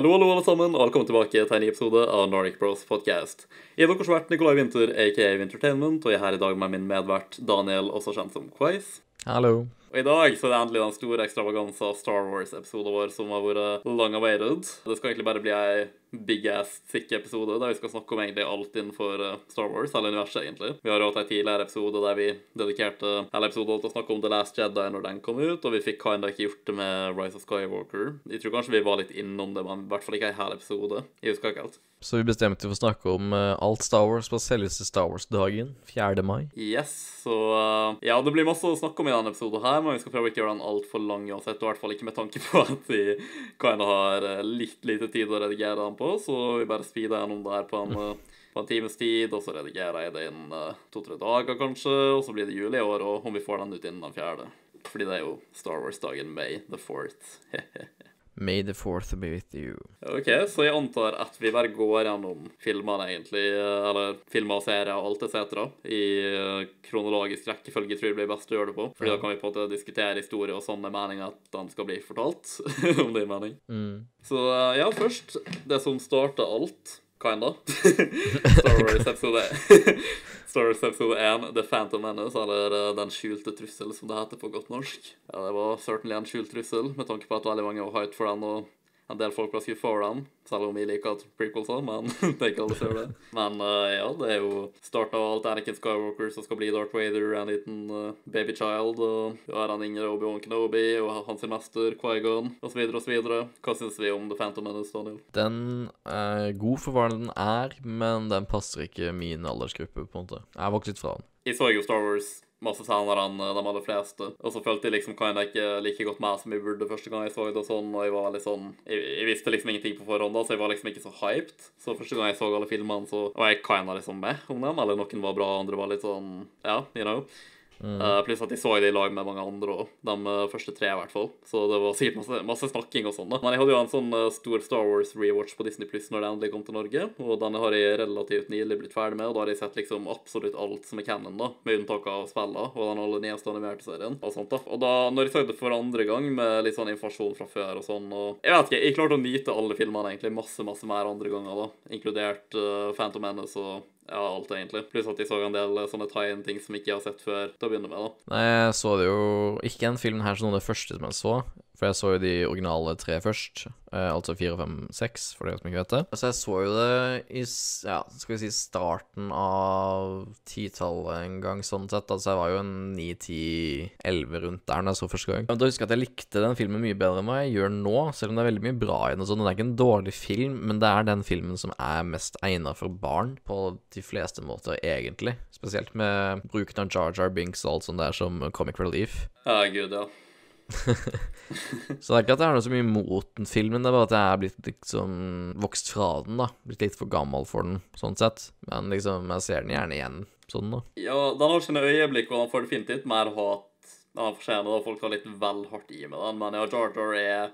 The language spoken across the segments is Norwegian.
Hallo, hallo, alle sammen, og velkommen tilbake til en ny episode av Nordic Bros podcast. Jeg er deres vert Nikolai Winther, aka Wintertainment, og jeg er her i dag med min medvert Daniel, også kjent som Quiz. Hallo. Og i dag så er det endelig den store ekstravagansen av Star Wars-episoden vår som har vært long awaited. Det skal egentlig bare bli ei big ass sick episode der vi skal snakke om egentlig alt innenfor eh, Star Wars, hele universet, egentlig. Vi har hatt ei tidligere episode der vi dedikerte hele episoden til å snakke om The Last Jedi når den kom ut, og vi fikk kinda ikke gjort det med Rise of Skywalker. Jeg tror kanskje vi var litt innom det, men i hvert fall ikke ei hel episode. Jeg husker ikke helt. Så vi bestemte for å snakke om uh, alt Star Wars på selveste Star Wars-dagen, 4. mai. Yes, så uh, Ja, det blir masse å snakke om i denne episoden her, men vi skal prøve å ikke gjøre den altfor lang uansett, og i hvert fall ikke med tanke på at vi kinda har uh, litt lite tid å redigere den på, så vi bare speeder gjennom det her på en, uh, på en times tid, og så redigerer jeg det innen to-tre dager, kanskje, og så blir det jul i år, og om vi får den ut innen den fjerde. Fordi det er jo Star Wars-dagen May the 4th. May the fourth be with you. OK, så jeg antar at vi bare går gjennom filmene, egentlig, eller filmer og serier og alt etc. i eh, kronologisk rekkefølge, tror jeg blir best å gjøre det på. Fordi Ja. da kan vi på en måte diskutere historie og sånne meninger at den skal bli fortalt, om det er mening. Mm. Så eh, ja, først det som starter alt, kinda. Star Wars episode Star Wars episode 1, The Phantom Menace, eller eh, Den skjulte trussel, som det heter på godt norsk. Ja, det var certainly en skjult trussel, med tanke på at veldig mange var hyped for den, og en del folk var skuffa over den, selv om vi liker at prequelser, men det ikke alle ser det. Men uh, ja, det er jo starten av alt Anakin Skywalker som skal bli Darth Vader, en liten uh, babychild, og du har han yngre Obi-Wan Kenobi, og hans mester Qui-Gon, osv., osv. Hva syns vi om The Phantom Menace, Daniel? Den er god for hva den er, men den passer ikke min aldersgruppe, på en måte. Jeg har vokst litt fra den. Jeg så jo Star Wars masse senere enn eh, de aller fleste, og så følte jeg liksom kinda ikke like godt med som jeg burde første gang jeg så det og sånn, og jeg var veldig sånn Jeg, jeg visste liksom ingenting på forhånd, da, så jeg var liksom ikke så hyped. Så første gang jeg så alle filmene, så var jeg kinda liksom med om dem, eller noen var bra, andre var litt sånn Ja, you know. Eh, pluss at jeg så det i lag med mange andre òg, de eh, første tre i hvert fall. Så det var sikkert masse, masse snakking og sånn. Men jeg hadde jo en sånn eh, stor Star Wars rewatch på Disney Pluss når det endelig kom til Norge, og den har jeg relativt nylig blitt ferdig med, og da har jeg sett liksom absolutt alt som er canon, da, med unntak av spillene og den aller nyeste animerte serien og sånt. da. Og da, når jeg så det for andre gang med litt sånn informasjon fra før og sånn, og Jeg vet ikke, jeg klarte å nyte alle filmene egentlig masse, masse mer andre ganger, da, inkludert uh, Phantom Menace og ja, alt egentlig. Pluss at jeg så en del eh, sånne tie-in-ting som ikke jeg har sett før til å begynne med. da. Nei, jeg så det jo ikke en film her som noen av det første som jeg så, for jeg så jo de originale tre først, eh, altså fire, fem, seks, for dere som ikke vet det. Altså, jeg så jo det i, ja, skal vi si starten av titallet en gang, sånn sett, altså jeg var jo en ni, ti, elleve rundt der når jeg så første gang. Men da husker jeg at jeg likte den filmen mye bedre enn hva jeg gjør nå, selv om det er veldig mye bra i den og sånn, det er ikke en dårlig film, men det er den filmen som er mest egnet for barn på de fleste måter, egentlig. Spesielt med bruken av Jar Jar Binks og alt sånt der som comic relief. Ja, gud, ja. Så det er ikke at jeg har noe så mye imot den filmen, det er bare at jeg er blitt liksom vokst fra den, da. Blitt litt for gammel for den, sånn sett. Men liksom, jeg ser den gjerne igjen, sånn, da. Ja, den har sine øyeblikk, og den får definitivt mer hat. Den fortjener det, folk tar litt vel hardt i med den, men ja, Jar Jar er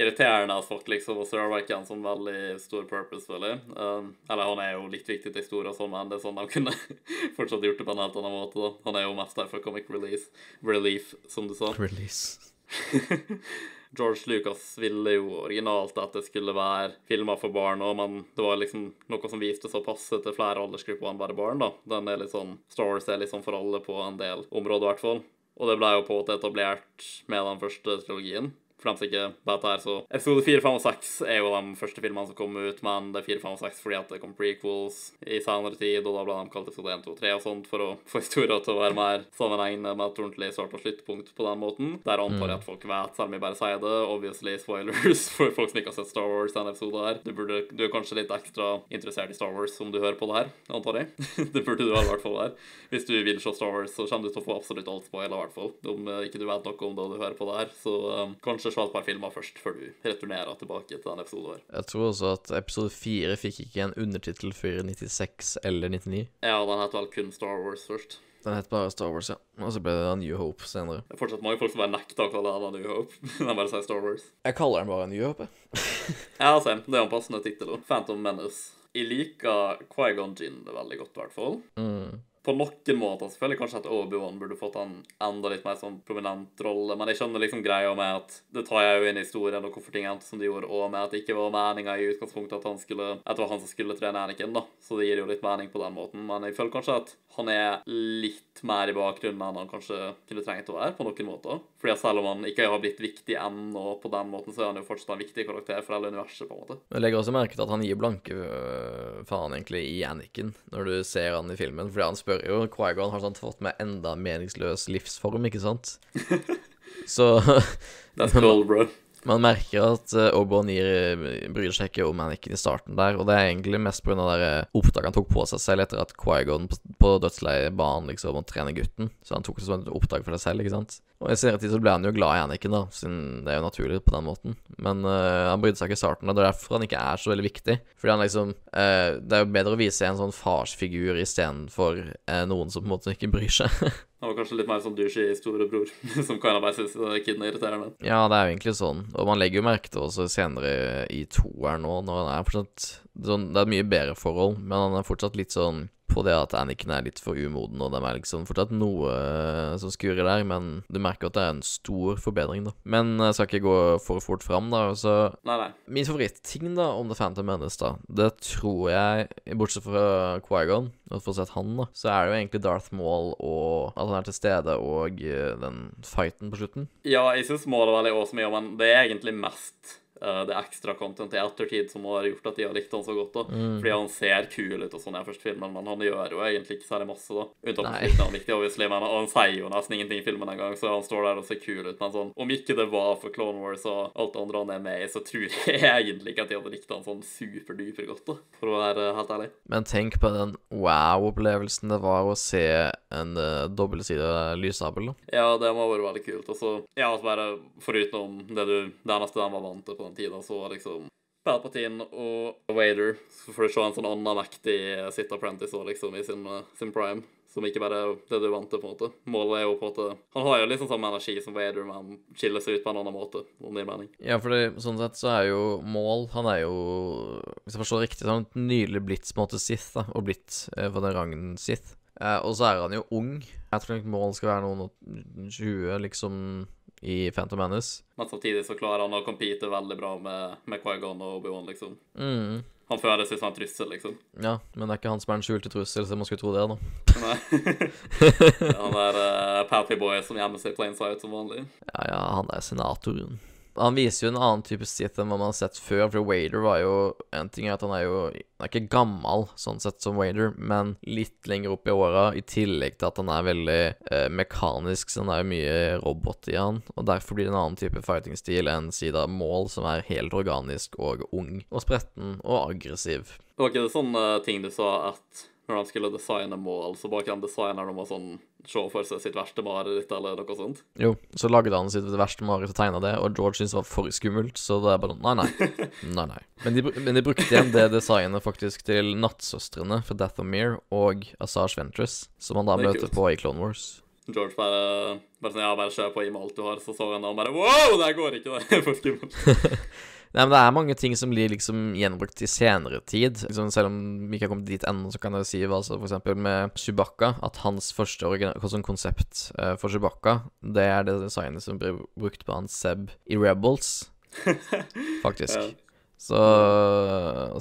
irriterende at folk liksom, og server ikke en sånn veldig stor purpose, føler jeg. Um, eller han er jo litt viktig til historien, sånn, men det er sånn de kunne fortsatt gjort det på en helt annen måte, da. Han er jo mest der for comic release, relief, som du sa. Release. George Lucas ville jo originalt at det skulle være filmer for barn, og men det var liksom noe som viste så passe til flere aldersgrupper enn bare barn. da. Den er litt sånn, Star Wars er litt sånn for alle på en del områder, i hvert fall. Og det ble jo på en måte etablert med den første trilogien. For dem som ikke vet det her, så Episode 4, 5 og 6 er jo de første filmene som kom ut, men det er 4, 5 og 6 fordi at det kom prequels i senere tid, og da ble de kalt episode 1, 2, 3 og sånt, for å få historien til å være mer sammenhengende med et ordentlig start- og sluttpunkt på den måten. Der antar jeg at folk vet, selv om jeg bare sier det. Obviously spoilers for folk som ikke har sett Star Wars denne episoden her. Du, burde, du er kanskje litt ekstra interessert i Star Wars om du hører på det her, antar jeg. det burde du i hvert fall være. Hvis du vil se Star Wars, så kommer du til å få absolutt alt spoila, i hvert fall. Om eh, ikke du vet noe om det du hører på det her. Så um, kanskje se et par filmer først, før du returnerer tilbake til denne episoden her. Jeg tror også at episode fire fikk ikke en undertittel før 96 eller 99. Ja, den het vel kun Star Wars først. Den het bare Star Wars, ja. Og så ble det New Hope senere. Det er fortsatt mange folk som bare nekter å kalle den New Hope. De bare sier Star Wars. Jeg kaller den bare New Hope, jeg. Ja, same. Det er en passende tittel. òg. Phantom Menace. Jeg liker Qui-Gon Jinn det veldig godt, i hvert fall. Mm. På noen måter selvfølgelig kanskje at Obi-Wan burde fått en enda litt mer sånn prominent rolle, men jeg skjønner liksom greia med at det tar jeg jo inn i historien og hvorfor ting endte som de gjorde, og med at det ikke var meninga i utgangspunktet at han skulle at det var han som skulle trene Anakin, da. Så det gir jo litt mening på den måten, men jeg føler kanskje at han er litt mer i bakgrunnen enn han kanskje kunne trengt å være, på noen måter. Fordi at selv om han ikke har blitt viktig ennå på den måten, så er han jo fortsatt en viktig karakter for hele universet, på en måte. Jeg legger også merke til at han gir blanke øh, faen egentlig i Anniken, når du ser han i filmen, fordi han spør jo Quaigon har sånn fått med enda meningsløs livsform, ikke sant? Så That's cool, bro. Man merker at uh, Obi-Wan bryr seg ikke om Anakin i starten der, og det er egentlig mest pga. Uh, oppdraget han tok på seg selv etter at Quaigon på dødsleiet ba han liksom om å trene gutten. Så han tok det som et oppdrag for seg selv, ikke sant. Og i senere tid så ble han jo glad i Anakin, da, siden det er jo naturlig på den måten. Men uh, han brydde seg ikke i starten, og det er derfor han ikke er så veldig viktig. Fordi han liksom uh, Det er jo bedre å vise en sånn farsfigur istedenfor uh, noen som på en måte ikke bryr seg. Han var kanskje litt mer sånn douche i storebror, som kan bare syns kiden er irriterende. Ja, det er jo egentlig sånn. Og man legger jo merke til også senere i toeren nå, når han er fortsatt sånn Det er et mye bedre forhold, men han er fortsatt litt sånn på det at Anniken er litt for umoden, og de er liksom fortsatt noe uh, som skurer der, men du merker at det er en stor forbedring, da. Men jeg skal ikke gå for fort fram, da. Så nei, nei. Min favoritting da om The Phantom Menace, da, det tror jeg, bortsett fra Quaigon, og for å sett han, da, så er det jo egentlig Darth Maul og at han er til stede, og uh, den fighten på slutten. Ja, jeg syns Maul er veldig awesome, men det er egentlig mest uh, det ekstra content i ettertid som har gjort at de har likt han så godt. da. Mm. Fordi han ser kul ut og sånn i første filmen, men han gjør jo egentlig ikke særlig masse, da. Unntatt slutten han viktig, obviously, men han sier jo nesten ingenting i filmen engang, så han står der og ser kul ut. Men sånn, om ikke det var for Clone Wars og alt det andre han er med i, så tror jeg egentlig ikke at de hadde likt han sånn superduper godt, da, for å være helt ærlig. Men tenk på den wow-opplevelsen det var å se en uh, dobbeltside lysabel, da. Ja, det må ha vært veldig kult. Og så, ja, bare foruten det du Det eneste de var vant til på tida, så liksom Palpatine og Wader. Så får du se en sånn annen mektig Sit Apprentice også, liksom, i sin, sin, prime. Som ikke bare er det du vant til, på en måte. Målet er jo på en måte Han har jo liksom samme energi som Wader, men skiller seg ut på en annen måte, om det gir mening. Ja, for sånn sett så er jo Mål Han er jo, hvis jeg forstår riktig, sånn nylig blitt på en måte Sith, da, og blitt eh, for den rangen Sith. Eh, og så er han jo ung. Jeg tror ikke Mål skal være noen og 20, liksom i Phantom Menace. Men samtidig så klarer han å compete veldig bra med, med Quaigon og Obi-Wan, liksom. Mm. Han seg som en trussel, liksom. Ja, men det er ikke han som er den skjulte trussel, så man skulle tro det, da. Nei. han er uh, Pappy Boy som gjemmer seg plain sight som vanlig. Ja, ja, han er senatoren. Han viser jo en annen type Sith enn hva man har sett før. For Wader var jo En ting er at han er jo Han er ikke gammel sånn sett som Wader, men litt lenger opp i åra, i tillegg til at han er veldig eh, mekanisk, så han er jo mye robot i han. Og derfor blir det en annen type fighting-stil enn Sida Mål, som er helt organisk og ung og spretten og aggressiv. Var ikke det sånne ting du sa at når han skulle designe mål, så bak den designeren om å sånn se for seg sitt verste mareritt eller noe sånt. Jo, så lagde han sitt verste mareritt og tegna det, og George syntes det var for skummelt, så det er bare nei, nei. nei, nei. Men, de, men de brukte igjen det designet faktisk til nattsøstrene for Dathomir og Asage Ventress, som han da møter på i Clone Wars. George bare, bare sånn, ja, bare kjør på, gi meg alt du har. Så så han da og bare wow, det går ikke, det er for skummelt. Nei, men Det er mange ting som blir liksom gjenbrukt i senere tid. Liksom, selv om vi ikke har kommet dit ennå, så kan jeg si altså, eksempel med Chewbacca at hans første sånn konsept uh, for Chewbacca, det er det designet som blir brukt på hans Seb i Rebels, faktisk. ja. Så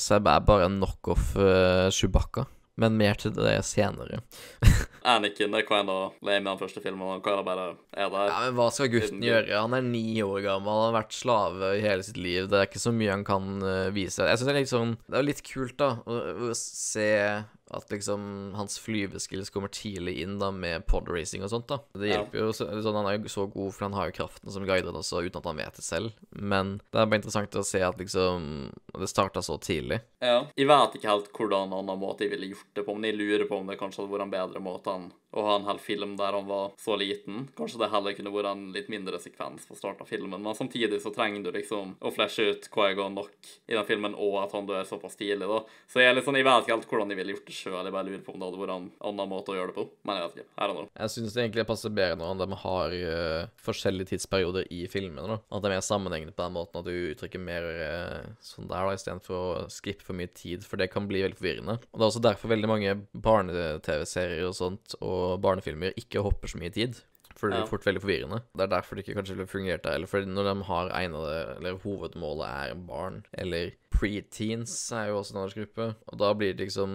Seb er bare en knockoff uh, Chewbacca. Men mer til det senere. Anakin det kind of lame i den første filmen. Han of bare er der. Ja, Men hva skal gutten gjøre? Han er ni år gammel, han har vært slave i hele sitt liv. Det er ikke så mye han kan uh, vise. Jeg synes det er litt sånn Det er litt kult, da, å, å se at liksom hans flyveskills kommer tidlig inn da med podracing og sånt. da Det hjelper jo sånn Han er jo så god, for han har jo kraften som guider også, uten at han vet det selv. Men det er bare interessant å se at liksom det starta så tidlig. Ja. Jeg vet ikke helt hvordan annen måte jeg ville gjort det på, men jeg lurer på om det kanskje hadde vært en bedre måte enn å ha en hel film der han var så liten. Kanskje det heller kunne vært en litt mindre sekvens på starten av filmen, men samtidig så trenger du liksom å flashe ut Quaigon nok i den filmen, og at han dør såpass tidlig, da. Så jeg er litt sånn, jeg vet ikke helt hvordan jeg ville gjort det sjøl. Jeg bare lurer på om det hadde vært en annen måte å gjøre det på. Men jeg vet ikke. er det noe Jeg syns det egentlig passer bedre når de har uh, forskjellige tidsperioder i filmene. da. At det er mer sammenhengende på den måten at du uttrykker mer uh, sånn der, da, istedenfor å skippe for mye tid, for det kan bli veldig forvirrende. Og det er også derfor veldig mange barne-TV-serier og sånt, og barnefilmer ikke hopper så mye tid. For det blir fort veldig forvirrende. Det er derfor det ikke kanskje ville fungert der. Eller for når de har egnede Eller hovedmålet er barn, eller preteens er jo også en aldersgruppe, og da blir det liksom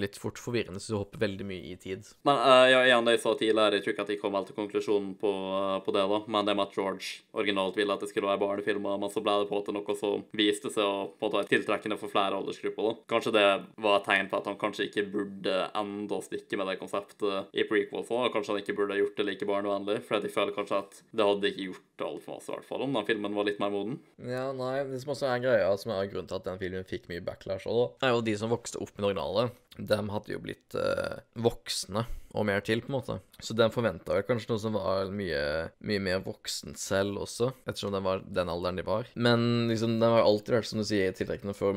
litt fort forvirrende så du hopper veldig mye i tid. Men uh, ja, igjen det jeg sa tidligere, jeg tror ikke at jeg kom helt til konklusjonen på, uh, på det, da. Men det med at George originalt ville at det skulle være barnefilmer, men så ble det på måte noe som viste seg å på en måte være tiltrekkende for flere aldersgrupper. da. Kanskje det var et tegn på at han kanskje ikke burde enda stikke med det konseptet i prequels òg. Kanskje han ikke burde gjort det like barnevennlig. For jeg føler kanskje at det hadde ikke gjort altfor masse, i hvert fall, om den filmen var litt mer moden. Ja, nei, det som også er greia, som er grunnen til at den filmen fikk mye backlash også, er jo de som vokste opp med det originale. De hadde jo blitt eh, voksne og mer til, på en måte. Så den forventa vel kanskje noe som var mye, mye mer voksent selv også, ettersom den var den alderen de var. Men liksom, den har alltid vært, som du sier, tiltrekkende for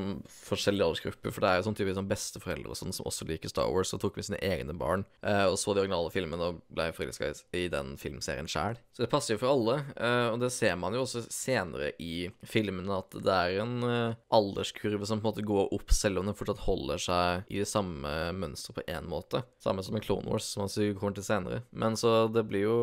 forskjellige aldersgrupper. For det er jo sånn typisk sånn besteforeldre og sånn som også liker Star Wars, og tok med sine egne barn, eh, og så de originale filmene og ble forelska i den filmserien sjæl. Så det passer jo for alle, eh, og det ser man jo også senere i filmene, at det er en eh, alderskurve som på en måte går opp, selv om den fortsatt holder seg i det samme mønsteret på én måte. Samme som en Clone Wars, som vi kommer til senere. Men så det blir jo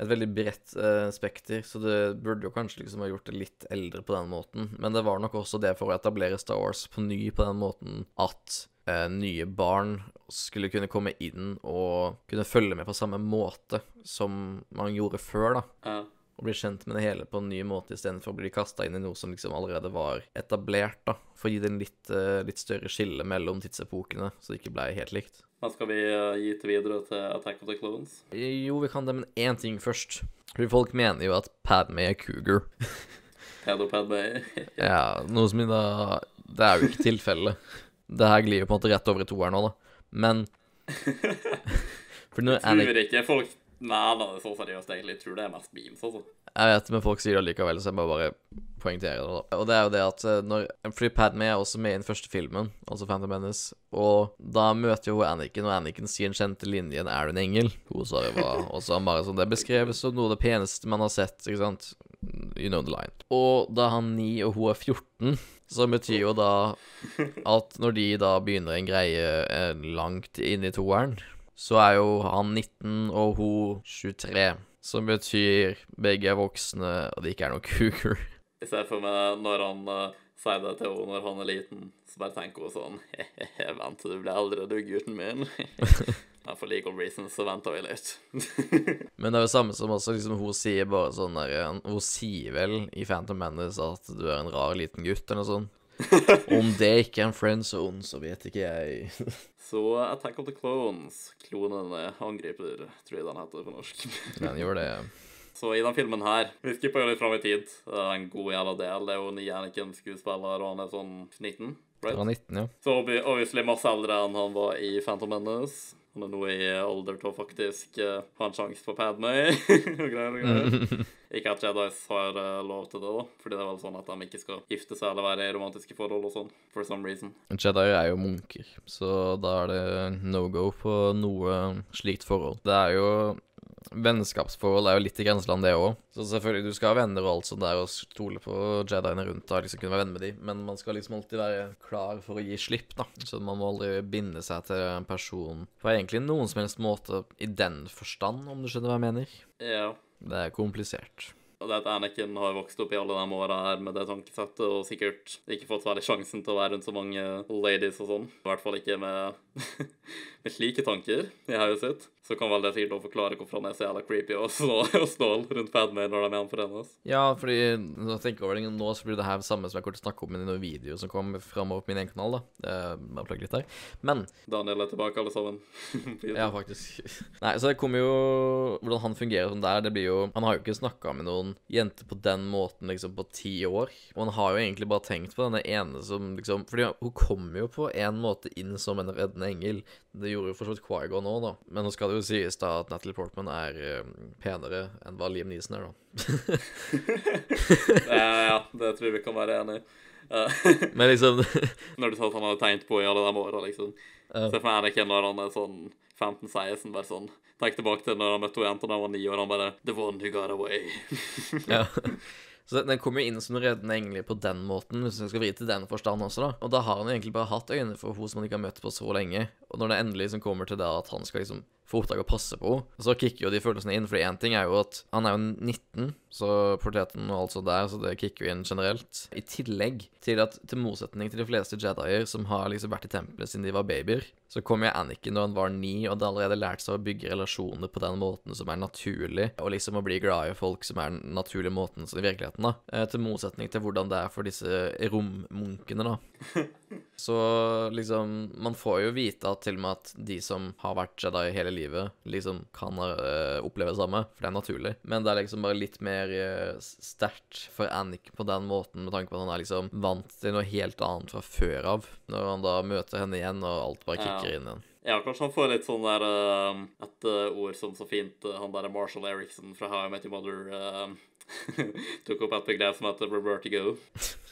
et veldig bredt eh, spekter, så det burde jo kanskje liksom ha gjort det litt eldre på den måten. Men det var nok også det for å etablere Star Wars på ny på den måten at eh, nye barn skulle kunne komme inn og kunne følge med på samme måte som man gjorde før, da. Ja. Og bli kjent med det hele på en ny måte istedenfor å bli kasta inn i noe som liksom allerede var etablert, da. For å gi det en litt, eh, litt større skille mellom tidsepokene, så det ikke ble helt likt. Men skal vi eh, gi til videre til Attack of the Clones? Jo, vi kan det, men én ting først. Fordi folk mener jo at Padme er cougar. Pedopadme? Ja, noe som i da Det er jo ikke tilfellet. Det her glir jo på en måte rett over i toeren nå, da. Men For når Anakin Tror ikke folk Nei, nei, det er så jeg egentlig. Jeg tror det er mest memes, altså. Jeg vet, men folk sier det allikevel, så jeg må bare poengtere det. da. Og det er jo det at eh, når Fordi Padme er også med i den første filmen, altså Phantom Menace, og da møter jo hun Anniken, og Anniken sier den kjente linjen 'Er du en engel?' Hun sa jo hva Og så bare sånn Det beskreves som noe av det peneste man har sett, ikke sant? You know the line. Og da er han 9 og hun er 14, så betyr jo da at når de da begynner en greie eh, langt inn i toeren, så er jo han 19 og hun 23. Som betyr begge er voksne, og det ikke er noe cougar. Jeg ser for meg når han uh, sier det til henne når han er liten, så bare tenker hun sånn He-he, vent til du blir eldre, du, gutten min. Men for legal reasons så venter vi litt. Men det er jo samme som også liksom hun sier bare sånn der Hun sier vel i Phantom Menace at du er en rar liten gutt, eller noe sånt. Om det ikke er en friend zone, så vet ikke jeg. Så Attack of the Clones, klonene angriper, tror jeg den heter på norsk. Den gjør det. Så i den filmen her Vi skipper jo litt fram i tid. En god jævla del. Det er jo ny Anakin-skuespiller, og han er sånn 19. Det var 19, ja. Så obviously masse eldre enn han var i Phantom Menace. Han er nå i alder til å faktisk uh, ha en sjanse på Padmay og greier og greier. Ikke at Jedis har uh, lov til det, da. Fordi det er vel sånn at de ikke skal gifte seg eller være i romantiske forhold og sånn. For some reason. Jedi er jo munker, så da er det no go på noe slikt forhold. Det er jo Vennskapsforhold er jo litt i grenseland, det òg. Så selvfølgelig, du skal ha venner og alt sånt der, og stole på Jediene rundt deg, liksom kunne være venner med dem, men man skal liksom alltid være klar for å gi slipp, da. Så man må aldri binde seg til en person på egentlig noen som helst måte i den forstand, om du skjønner hva jeg mener. Ja. Det er komplisert. Og det at Anakin har vokst opp i alle de åra her med det tankesettet, og sikkert ikke fått særlig sjansen til å være rundt så mange ladies og sånn. I hvert fall ikke med, med slike tanker i hodet sitt. Så kan vel det sikkert forklare hvorfor han er så jævla creepy og snål, og snål rundt Padme når de er forenes. Ja, fordi når jeg tenker over det nå, så blir det her samme som jeg kommer til å snakke om i noen videoer som kommer framover på min egen kanal, da. Jeg plugger plugge litt her. Men Daniel er tilbake, alle sammen. Ja, faktisk. Nei, så det kommer jo Hvordan han fungerer som der, det blir jo Han har jo ikke snakka med noen jenter på den måten liksom på ti år. Og han har jo egentlig bare tenkt på denne ene som liksom Fordi hun kommer jo på en måte inn som en reddende engel. Det gjorde jo for så vidt Quaigon òg, da. Men nå skal det jo sies da at Natalie Portman er eh, penere enn hva Liam Neeson er, da. ja, det tror jeg vi kan være enig i. Men liksom når du sa at han hadde tegnet på i alle de åra, liksom. Uh. Se for meg Anakin når han er sånn 15-16, bare sånn Tenk tilbake til når han møtte henne da han var ni år, han bare The one who got away. Ja. Så den kommer jo inn som den reddende engel på den måten, hvis jeg skal vri til den forstand også, da. Og da har han egentlig bare hatt øyne for henne som han ikke har møtt på så lenge. Og når det endelig liksom kommer til det at han skal liksom få oppdrag å passe på henne, så kicker jo de følelsene inn. For én ting er jo at han er jo 19, så portretten og alt sånt der, så det kicker jo inn generelt. I tillegg til at til motsetning til de fleste jedier som har liksom vært i tempelet siden de var babyer, så kom jo Anakin da han var ni, og hadde allerede lært seg å bygge relasjoner på den måten som er naturlig, og liksom å bli glad i folk som er den naturlige måten i virkeligheten, da. Eh, Til motsetning til hvordan det er for disse rommunkene, da. Så liksom Man får jo vite at til og med at de som har vært Jedi hele livet, liksom kan uh, oppleve det samme, for det er naturlig. Men det er liksom bare litt mer uh, sterkt for Annick på den måten, med tanke på at han er liksom vant til noe helt annet fra før av. Når han da møter henne igjen, og alt bare kicker Ja. inn igjen. Ja, kanskje han får litt sånn der uh, Et ord som så fint han der Marshall Eriksen fra How I Met Your Mother tok opp et begrep som heter revertigo.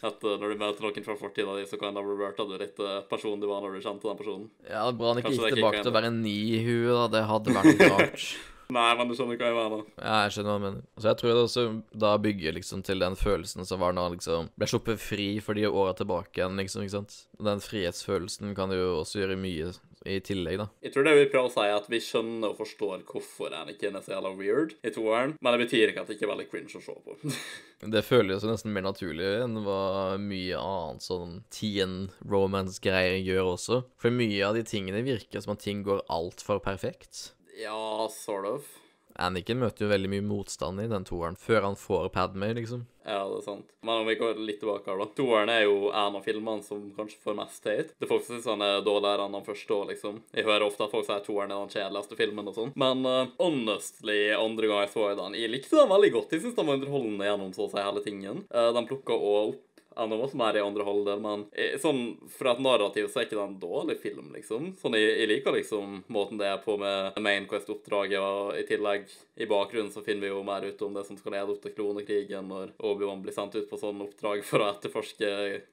At uh, når du møter noen fra fortida di, så kan da reverte du litt uh, personen du var når du kjente den personen. Ja, det er bra han ikke Kanskje gikk tilbake til å være en ni i huet, da. Det hadde vært noe rart. Nei, men du skjønner hva jeg mener. Ja, jeg skjønner hva du mener. Så jeg tror det også da bygger liksom til den følelsen som var når han liksom ble sluppet fri for de åra tilbake igjen, liksom, ikke sant. Den frihetsfølelsen kan jo også gjøre mye i tillegg, da. Jeg tror det vi prøver å si, at vi skjønner og forstår hvorfor Anakin er så jævla weird i toeren, men det betyr ikke at det ikke er veldig cringe å se på. Det føles jo nesten mer naturlig enn hva mye annet sånn teen romance-greier gjør også. For mye av de tingene virker som at ting går altfor perfekt. ja, sort of. Anniken møter jo veldig mye motstand i den toeren, før han får Padmay, liksom. Ja, det er sant. Men om vi går litt tilbake her, da. Toeren er jo en av filmene som kanskje får mest hate. Det er folk som syns han er dårligere enn han første òg, liksom. Jeg hører ofte at folk sier toeren er den kjedeligste filmen og sånn. Men uh, honestly, andre gang jeg så den, jeg likte den veldig godt. Jeg syns den var underholdende gjennom så å si hele tingen. Uh, den plukka òg opp masse mer i andre halvdel, men eh, sånn fra et narrativ så er ikke det en dårlig film, liksom. Sånn, jeg, jeg liker liksom måten det er på med Main Quest-oppdraget, og i tillegg i bakgrunnen så finner vi jo mer ut om det som skal lede opp til klonekrigen, når Obi-Wan blir sendt ut på sånn oppdrag for å etterforske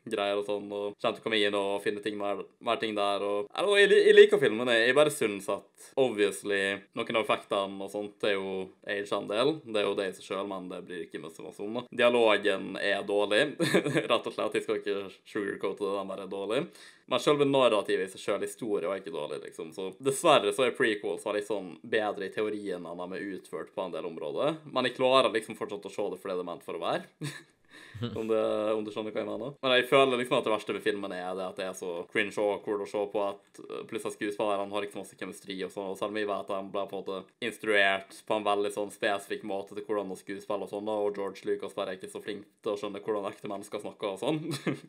greier og sånn, og kommer til å komme inn og finne ting mer, mer ting der, og jeg, jeg, liker filmen, jeg, bare syns at obviously noen av effektene og sånt er jo age en del, det er jo det i seg sjøl, men det blir ikke mye om, da. Dialogen er dårlig, rett og slett, jeg skal ikke sugarcoate det, den bare er dårlig. Men selve narrativet i seg sjøl, historien, var ikke dårlig, liksom. Så dessverre så er prequels litt sånn bedre i teorien enn de er utført på en del områder. Men jeg klarer liksom fortsatt å se det for det det er ment for å være. om, det, om du skjønner hva jeg mener. Men jeg føler liksom at det verste ved filmen er det at det er så cringe og awkward å se på at pluss plutselig skuespillerne har ikke så masse kjemistri og sånn, og selv om jeg vet at de ble på en måte instruert på en veldig sånn spesifikk måte til hvordan å skuespille og sånn, og George Lucas bare er ikke så flink til å skjønne hvordan ekte mennesker snakker og sånn.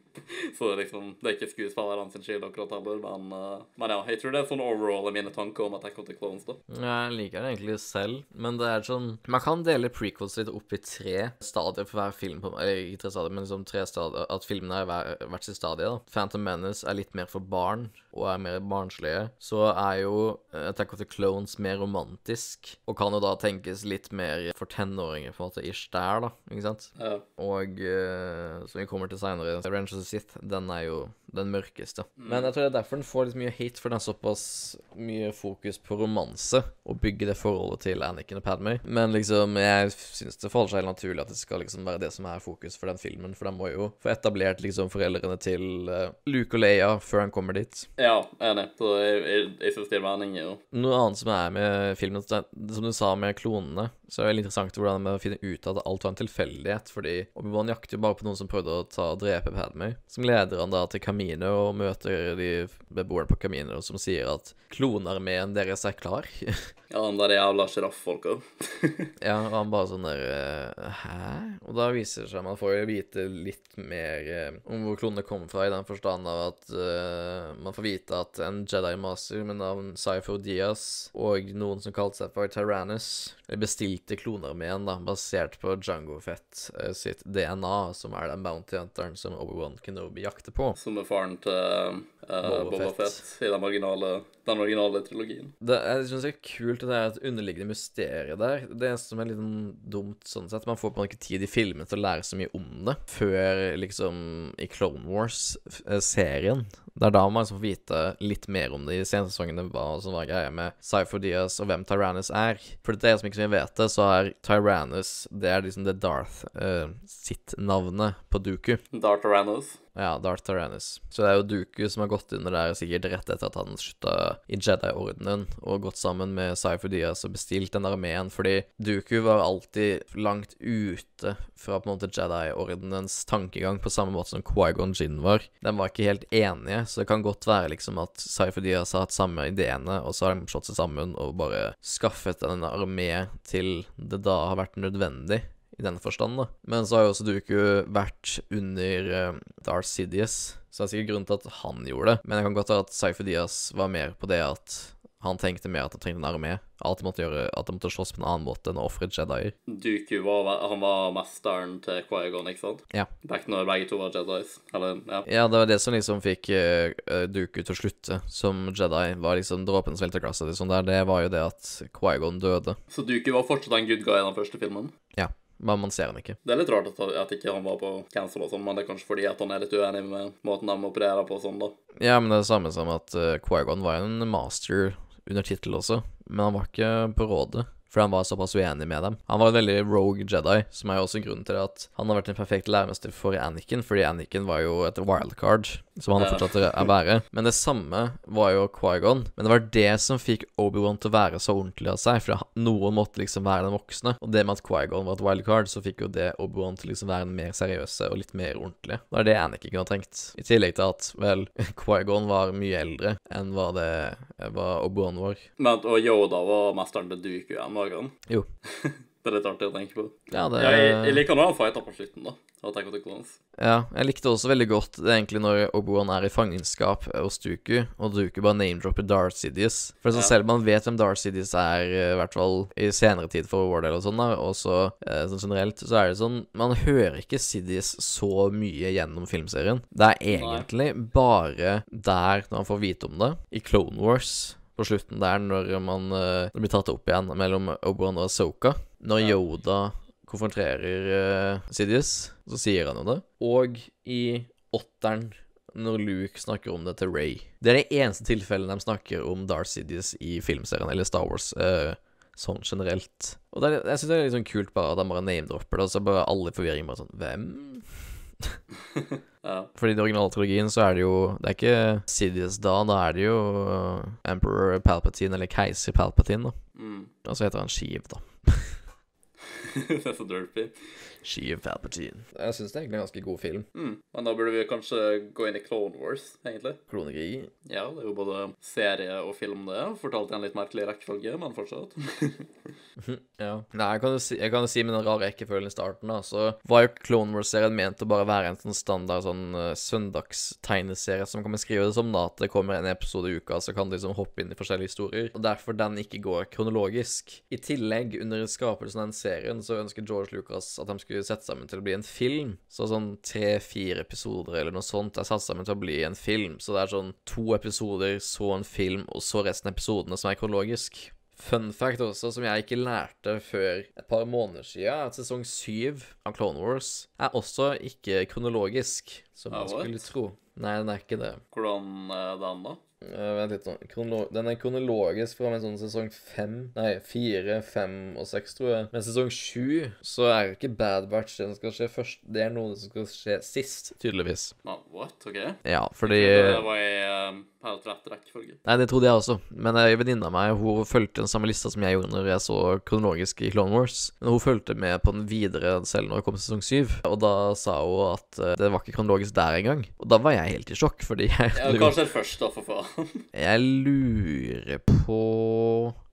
så det er liksom, det er ikke skuespillerne sin skyld akkurat heller, men, uh, men ja, jeg tror det er sånn overall i mine tanker om Attack of the Clones, da. Jeg liker det egentlig selv, men det er sånn Man kan dele prequels litt opp i tre stadier for hver film. På, eller ikke tre stadier, men liksom tre stadier At filmene hver, hvert sitt stadie. da Phantom Menace er litt mer for barn og er mer barnslige. Så er jo eh, Attack of the Clones mer romantisk, og kan jo da tenkes litt mer for tenåringer, på en måte, ish der, da. Ikke sant? Ja. Og uh, som vi kommer til seinere, Revenge of the Sith, den er jo den mørkeste. Men jeg tror det er derfor den får litt mye hate, for den er såpass mye fokus på romanse, og bygge det forholdet til Anakin og Padmay. Men liksom, jeg syns det forholder seg helt naturlig at det skal liksom være det som er fokus for den filmen, for den må jo få etablert liksom foreldrene til eh, Luke og Leia før han kommer dit. Ja, enig. Så jeg, jeg, jeg syns det er jo. Noe annet som er med filmen, som du sa med klonene, så er det veldig interessant hvordan de finner ut at alt var en tilfeldighet, fordi Obi-Wan jakter jo bare på noen som prøvde å ta og drepe Padme, som leder han da til Camino og møter de beboerne på Camino som sier at klonarmeen deres er klar. Ja, de der jævla sjirafffolka. ja, og han bare sånn der eh, Hæ? Og da viser det seg Man får jo vite litt mer eh, om hvor klonene kommer fra, i den forstand av at uh, man får vite at en Jedi Master med navn Cypher Diaz og noen som kalte seg for Tyrannus, bestilte klonarmeen da, basert på Jango Fett eh, sitt DNA, som er den bounty hunteren som Obi-Wan Kenobi jakter på. Som er faren til Boba Boba Fett. Fett i den originale, den originale trilogien. Det, jeg synes det er kult at det er et underliggende mysterium der. Det eneste som er litt sånn dumt sånn sett, man får på en ikke tid i filmen til å lære så mye om det før liksom i Clone Wars-serien. Det er da man liksom får vite litt mer om det i sensesongene, hva som var greia med Cypher Diaz og hvem Tyrannus er. For det er som ikke som vi vet det, så er Tyrannus Det er liksom det Darth uh, sitt navnet på Duku. Darth Aranos. Ja, Darth Tyrannus. Så det er jo Duku som har gått under der sikkert rett etter at han slutta i Jedi-ordenen og gått sammen med Cypher Diaz og bestilt den armeen, fordi Duku var alltid langt ute fra på en måte Jedi-ordenens tankegang, på samme måte som Quaigon Jin var. De var ikke helt enige, så det kan godt være liksom at Cypher Diaz har hatt samme ideene, og så har de slått seg sammen og bare skaffet en armé til det da har vært nødvendig i den forstand, da. Men så har jo også Duku vært under uh, Darth Sidious, så det er sikkert grunnen til at han gjorde det. Men jeg kan godt ha at Cypher Diaz var mer på det at han tenkte mer at han trengte en armé. At de måtte, gjøre, at de måtte slåss på en annen måte enn å ofre Jedier. Duku var, han var mesteren til Quaigon, ikke sant? Ja. Back når begge to var Jedis. Eller, ja. Ja, det var det som liksom fikk uh, Duku til å slutte som Jedi. Var liksom dråpen som velta glasset. Liksom der. Det var jo det at Quaigon døde. Så Duku var fortsatt en good guy i den første filmen? Ja. Men man ser han ikke. Det er litt rart at, at ikke han var på cancel og sånn, men det er kanskje fordi at han er litt uenig med måten de opererer på og sånn, da. Ja, men det er det samme som at uh, Quaigon var en master under tittel også, men han var ikke på rådet. For han var såpass uenig med dem. Han var en veldig rogue Jedi, som er jo også grunnen til at han har vært en perfekt læremester for Anakin, fordi Anakin var jo et wildcard, som han fortsatt er være. Men det samme var jo Quaigon. Men det var det som fikk Obi-Wan til å være så ordentlig av seg, for noen måtte liksom være den voksne. Og det med at Quaigon var et wildcard, så fikk jo det Obi-Wan til liksom være den mer seriøse og litt mer ordentlige. Det er det Anakin kunne ha trengt. I tillegg til at, vel, Quaigon var mye eldre enn hva det var Obi-Wan var. Men, og Yoda var mesteren til Duku, var han? Jo. Det er litt artig å tenke på. Ja, det jeg, jeg liker når han fighter på slutten, da. Attack of the Clones. Ja, jeg likte også veldig godt det egentlig når Obi-Wan er i fangenskap hos Duku, og Duku bare name-dropper Darth Sidious. For så Ja. selv om man vet hvem Darth Sidious er, eh, i hvert fall i senere tid for del og sånn, da, og så eh, sånn generelt, så er det sånn Man hører ikke Sidious så mye gjennom filmserien. Det er egentlig bare der når man får vite om det, i Clone Wars. På slutten der, når man uh, blir tatt opp igjen mellom Obi-Wan og Soka. Når Yoda konfronterer uh, Sidious, så sier han jo det. Og i åtteren, når Luke snakker om det til Ray. Det er det eneste tilfellet de snakker om Darth Sidious i filmserien, eller Star Wars. Uh, Sånn generelt. Og er, jeg syns det er litt sånn kult bare at de bare name-dropper det, og så bare alle i forvirring bare sånn Hvem? Ja. Fordi i den originale trilogien så er det jo Det er ikke Sidious da, da er det jo uh, Emperor Palpatine, eller Keiser Palpatine, da. Mm. Og så heter han Sheev, da. det er så derpy. Sheev Palpatine. Jeg syns det er egentlig en ganske god film. Mm. Men da burde vi kanskje gå inn i Clone Wars, egentlig. Klonekrig. Ja, det er jo både serie og film, det. Fortalt i en litt merkelig rekkefølge, men fortsatt. Ja. Nei, jeg kan jo si, jeg kan jo si med den rare rekkefølgen i starten, da, så var jo Clone Wars-serien ment å bare være en sånn standard sånn uh, søndagstegneserie, som kan beskrive det som, da, at det kommer en episode i uka, så kan du liksom hoppe inn i forskjellige historier. Og derfor den ikke går kronologisk. I tillegg, under skapelsen av den serien, så ønsker George Lucas at de skulle sette sammen til å bli en film. Så sånn tre-fire episoder eller noe sånt er satt sammen til å bli en film. Så det er sånn to episoder, så en film, og så resten av episodene som er kronologisk. Fun fact også, som jeg ikke lærte før et par måneder siden, at sesong syv av Clone Wars er også ikke kronologisk, som Ah, man skulle tro. Nei, den er ikke det. Hvordan er den, da? Eh, vent litt nå. Den er kronologisk fra en sånn sesong fem Nei, fire, fem og seks, tror jeg. Men sesong sju så er ikke Bad Batch det som skal skje først. Det er noe som skal skje sist, tydeligvis. No, what? OK? Ja, fordi Det var i eh, helt rett rekkefølge. Nei, det trodde jeg også. Men ei venninne av meg hun fulgte den samme lista som jeg gjorde når jeg så kronologisk i Clone Wars. Men hun fulgte med på den videre selv når det kom sesong syv. Og da sa hun at eh, det var ikke kronologisk der engang. Og da var jeg helt i sjokk, fordi jeg Ja, kanskje først, da, for faen. Jeg lurer på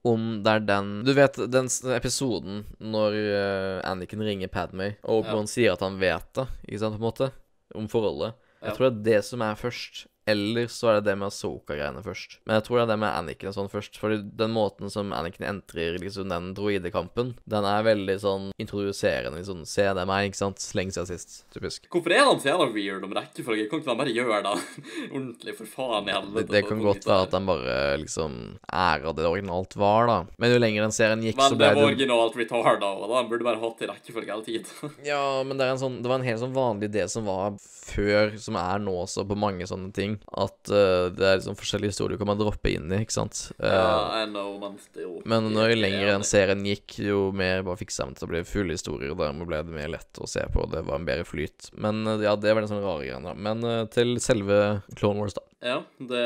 om det er den Du vet den episoden når eh, Anakin ringer Padmay, og Obi-Wan sier at han vet det, ikke sant, på en måte, om forholdet. Jeg tror det er det som er først, eller så er det det med Asoka-greiene først. Men jeg tror det er det med Anakin og sånn først. Fordi den måten som Anakin entrer liksom den droidekampen, den er veldig sånn introduserende. liksom, Se, det er meg, ikke sant? Lenge siden sist, typisk. Hvorfor er han så jævla weird om rekkefølge? Kan ikke han bare gjøre det ordentlig, for faen i Det, helvete? det kan godt være at han bare liksom ærer det originalt var, da. Men jo lenger den serien gikk, så Men ble det var det originalt retarda, og da burde bare hatt i rekkefølge hele tiden. Ja, men det, er en sånn, det var en helt sånn vanlig idé som var før, som er nå også, på mange sånne ting. At uh, det er liksom forskjellige historier du kan man droppe inn i, ikke sant. Uh, Ja, I know, men jo, men når jo er lenger enn serien gikk, jo mer bare fiksa sammen til å bli fulle historier, og dermed ble det mer lett å se på, det var en bedre flyt. Men uh, ja, det var den sånn rare greia, da. Men eh, til selve Clone Wars, da. Ja, det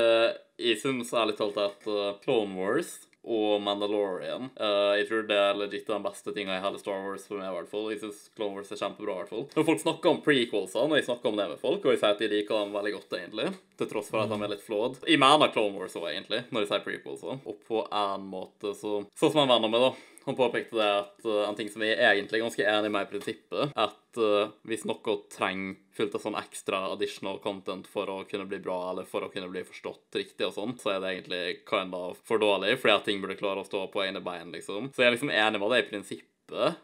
Jeg syns ærlig talt at Clone Wars og Mandalorian uh, Jeg tror det er legit den beste tinga i hele Star Wars for meg, i hvert fall. Jeg syns Clone Wars er kjempebra, i hvert fall. Når folk snakker om prequelsene, og jeg snakker om det med folk, og jeg sier at de liker dem veldig godt, egentlig, til tross for at de er litt flawed Jeg mener Clone Wars òg, egentlig, når jeg sier prequelsene. Og på en måte så Sånn som en venn av meg, da. Han påpekte det at uh, en ting som vi er egentlig ganske enig med i prinsippet, at uh, hvis noe trenger fullt av sånn ekstra additional content for å kunne bli bra, eller for å kunne bli forstått riktig og sånn, så er det egentlig kind of for dårlig, fordi at ting burde klare å stå på egne bein, liksom. Så jeg er liksom enig med det i prinsippet.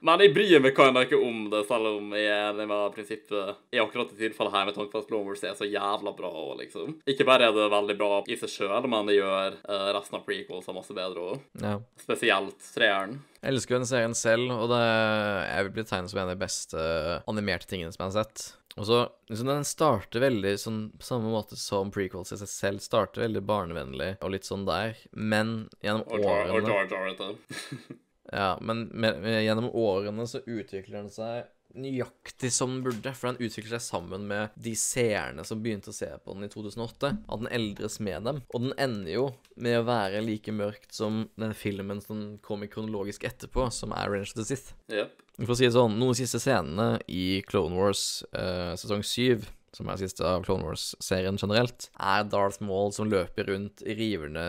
Men jeg bryr meg kind ikke om det, selv om jeg er enig med prinsippet i akkurat det tilfellet her, med tanke på at Clone Wars er så jævla bra òg, liksom. Ikke bare er det veldig bra i seg sjøl, men det gjør uh, resten av prequels masse bedre òg. Ja. Spesielt treeren. Jeg elsker den serien selv, og det jeg vil bli tegnet som en av de beste animerte tingene som jeg har sett. Og så liksom Den starter veldig sånn på samme måte som prequels i seg selv. Starter veldig barnevennlig og litt sånn der, men gjennom Jar og årene Jar Jar etter. Ja, men med, med, gjennom årene så utvikler den seg nøyaktig som den burde, for den utvikler seg sammen med de seerne som begynte å se på den i 2008. At den eldres med dem. Og den ender jo med å være like mørkt som den filmen som kom i kronologisk etterpå, som er 'Range of the Sith. Yep. For å si det sånn, noen siste scenene i Clone Wars eh, sesong 7, som er siste av Clone Wars-serien generelt, er Darth Maul som løper rundt i rivende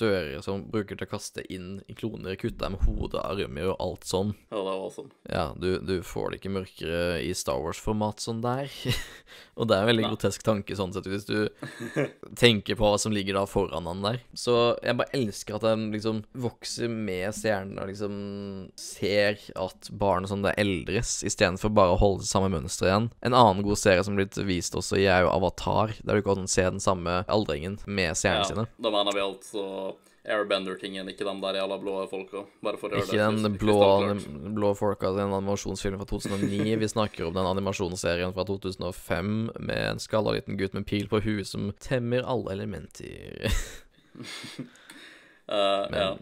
dører som bruker til å kaste inn i kloner, kutte dem hodet, armer og alt sånn. Ja, det var awesome. Ja, du, du får det ikke mørkere i Star Wars-format sånn der. og det er en veldig ja. grotesk tanke sånn sett, hvis du tenker på hva som ligger da foran han der. Så jeg bare elsker at den liksom vokser med stjernene og liksom ser at barn som det eldres, istedenfor bare å holde det samme mønsteret igjen. En annen god serie som blitt vist også i, er jo Avatar, der du kan se den samme aldringen med stjernene sine. da mener vi altså Airbender-tingen, ikke den der jævla blå folka. Bare for å gjøre Ikke det den blå, anim blå folka, den animasjonsfilmen fra 2009. Vi snakker om den animasjonsserien fra 2005 med en skalla liten gutt med pil på huet som temmer alle elementer. Eh, ja.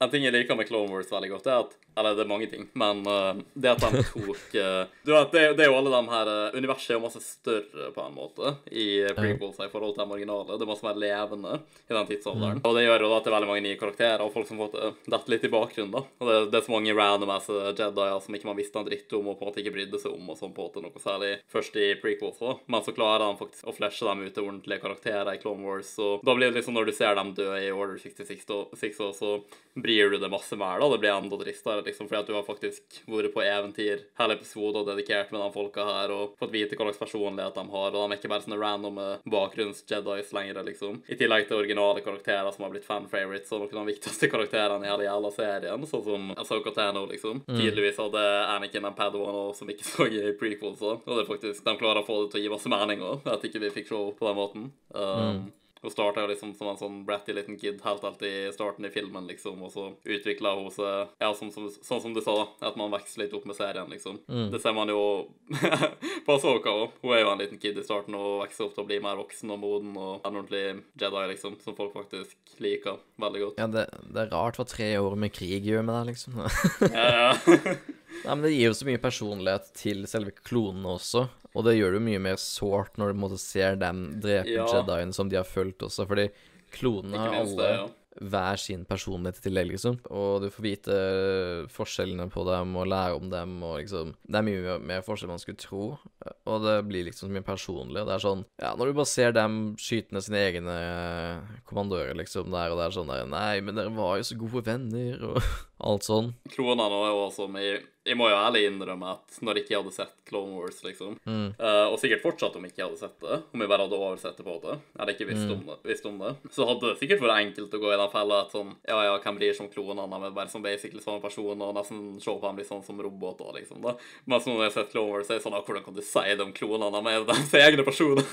En ting jeg liker med Clone Wars veldig godt, er at Eller det er mange ting, men uh, det at de tok uh, Du vet, det, det er jo alle de her uh, Universet er jo masse større, på en måte, i prequels i forhold til de originale. Det er masse mer levende i den tidsalderen. Og det gjør jo da at det er veldig mange nye karakterer og folk som får dette litt i bakgrunnen, da. Og det, det er så mange random ass Jedier som ikke man visste en dritt om og på en måte ikke brydde seg om og sånn på en måte noe særlig først i prequels da. Men så klarer de faktisk å flashe dem ut til ordentlige karakterer i Clone Wars, og da blir det liksom når du ser dem dø i Order 66 og 6 også, så bryr du det masse mer, da. Det blir enda tristere, liksom, fordi at du har faktisk vært på eventyr hele episoden og dedikert med de folka her, og fått vite hva slags personlighet de har, og de er ikke bare sånne random bakgrunns-Jedis lenger, liksom. I tillegg til originale karakterer som har blitt fan-favorites, og noen av de viktigste karakterene i hele jævla serien, sånn som Ahsoka Tano, liksom. Tydeligvis hadde Anakin en Padawan også, som ikke så i prequels, og det er faktisk, de klarer å få det til å gi masse mening også, at ikke vi fikk show på den måten. Um, Hun starta liksom som en sånn bratty liten kid helt helt i starten i filmen, liksom, og så utvikla hun seg Ja, som, som, sånn som du sa, da, at man vokser litt opp med serien, liksom. Det ser man jo på Soka òg. Hun er jo en liten kid i starten og vokser opp til å bli mer voksen og moden og en ordentlig Jedi, liksom, som folk faktisk liker veldig godt. Ja, det, det er rart hva tre år med krig gjør med deg, liksom. Ja, ja. Nei, men det gir jo så mye personlighet til selve klonene også, og det gjør det jo mye mer sårt når du måte ser dem drepe Ja. Jediene som de har fulgt også, fordi klonene har alle det, ja. hver sin personlighet i tillegg, liksom. Og du får vite forskjellene på dem og lære om dem, og liksom Det er mye mer- forskjell man skulle tro, og det blir liksom så mye personlig. Og det er sånn Ja, når du bare ser dem skyte ned sine egne kommandører, liksom, der, og det er sånn der Nei, men dere var jo så gode venner, og alt sånn. Kronene er jo også med jeg må jo ærlig innrømme at når jeg ikke hadde sett Clone Wars, liksom, eh, og sikkert fortsatt om jeg ikke hadde sett det, om jeg bare hadde oversett det på det, eller ikke visst, om det, visst om det, så hadde det sikkert vært enkelt å gå i den fella at sånn Ja, ja, hvem bryr seg om klonene? Men bare som basically samme person, og nesten se på dem litt sånn som roboter, liksom. da. Mens når jeg har sett Clone Wars, er det sånn ah, Hvordan kan du si de klonene klonene? De egne personer.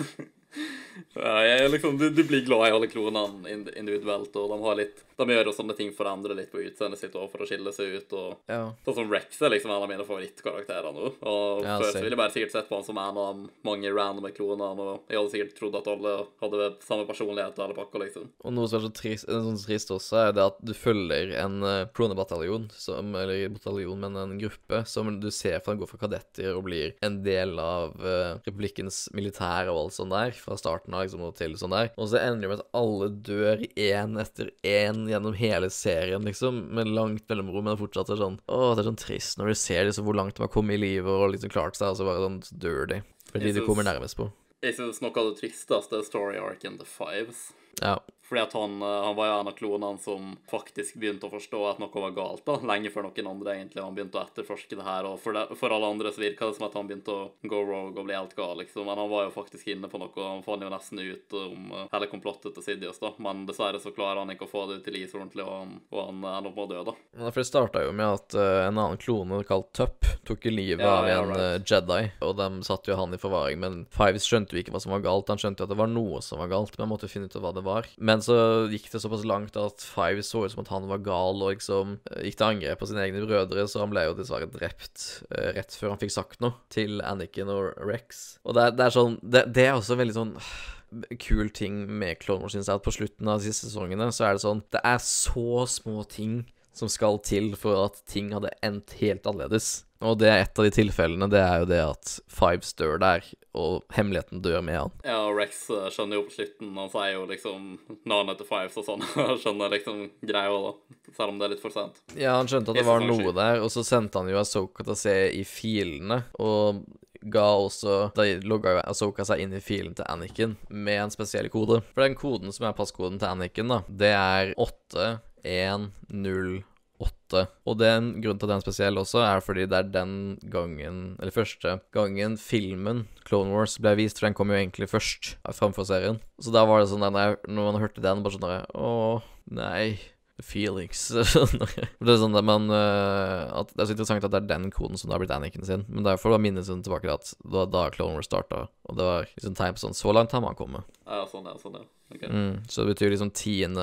Ja, liksom, du, du blir glad i alle klonene individuelt, og de har litt De gjør jo sånne ting for å endre litt på utseendet sitt for å skille seg ut. og Ja. Sånn som Rex er liksom en av mine favorittkarakterer nå. Og Ja, før så ville jeg bare sikkert sett på han som en av mange randome klonene, og jeg hadde sikkert trodd at alle hadde samme personlighet og alle pakka, liksom. Og noe som er så trist, eh, sånn trist også, er det at du følger en klonebataljon, som, eller bataljon, men en gruppe, som du ser for den går fra kadetter og blir en del av uh, republikkens militær og alt sånt der, fra starten av liksom og til sånn der. Og så ender det med at alle dør én etter én gjennom hele serien, liksom, med langt mellomrom, men det fortsatt er sånn Å, det er sånn trist når du ser liksom hvor langt de har kommet i livet og liksom klart seg, og så bare sånn dør de. Fordi de kommer nærmest på. Jeg synes noe av det tristeste er story arc and The Fives. Ja. Fordi at han, eh, han var jo en av klonene som faktisk begynte å forstå at noe var galt, da, lenge før noen andre egentlig. Han begynte å etterforske det her, og for, det, for alle andre så virka det som at han begynte å go rogue og bli helt gal, liksom. Men han var jo faktisk inne på noe, han fant jo nesten ut om eh, hele komplottet til Sidious, da. Men dessverre så klarer han ikke å få det ut til is ordentlig, og han, og han ender opp med å dø, da. Ja, for det starta jo med at eh, en annen klone kalt Tupp tok livet Ja, av en right. eh, Jedi, og de satte jo han i forvaring. Men Fives skjønte jo ikke hva som var galt, han skjønte jo at det var noe som var galt, men han måtte finne ut hva det var. Men så gikk det såpass langt at Five så ut som at han var gal, og liksom eh, gikk til angrep på sine egne brødre, så han ble jo dessverre drept uh, rett før han fikk sagt noe til Anakin og Rex. Og det det er sånn det, det er også veldig sånn kul ting med Clone Wars, synes jeg, at på slutten av de siste sesongene så er det sånn Det er så små ting som skal til for at ting hadde endt helt annerledes. Og det er et av de tilfellene, det er jo det at Fives dør der, og hemmeligheten dør med han. Ja, og Rex eh, skjønner jo på slutten, han sier jo liksom navnet til Fives og sånn, og skjønner liksom greia, da. Selv om det er litt for sent. Ja, han skjønte at det var noe der, og så sendte han jo Asoka til å se i filene, og ga også Da logga jo Asoka seg inn i filen til Anakin med en spesiell kode. For den koden som er passkoden til Anakin, da, det er 8108. Og den grunnen til at den er spesiell også, er fordi det er den gangen, eller første gangen, filmen Clone Wars ble vist, for den kom jo egentlig først framfor serien. Så da var det sånn der, når man hørte den, bare sånn der Å, nei. Feelings. det er sånn at man øh, at Det er så interessant at det er den koden som da har blitt Anakin sin. Men derfor var minnet sånn tilbake til at det var da Clone Wars starta. Og det var liksom tegn på sånn Så langt har man kommet. Ja, sånn, er, sånn, er. Okay. Mm, så det betyr liksom 10.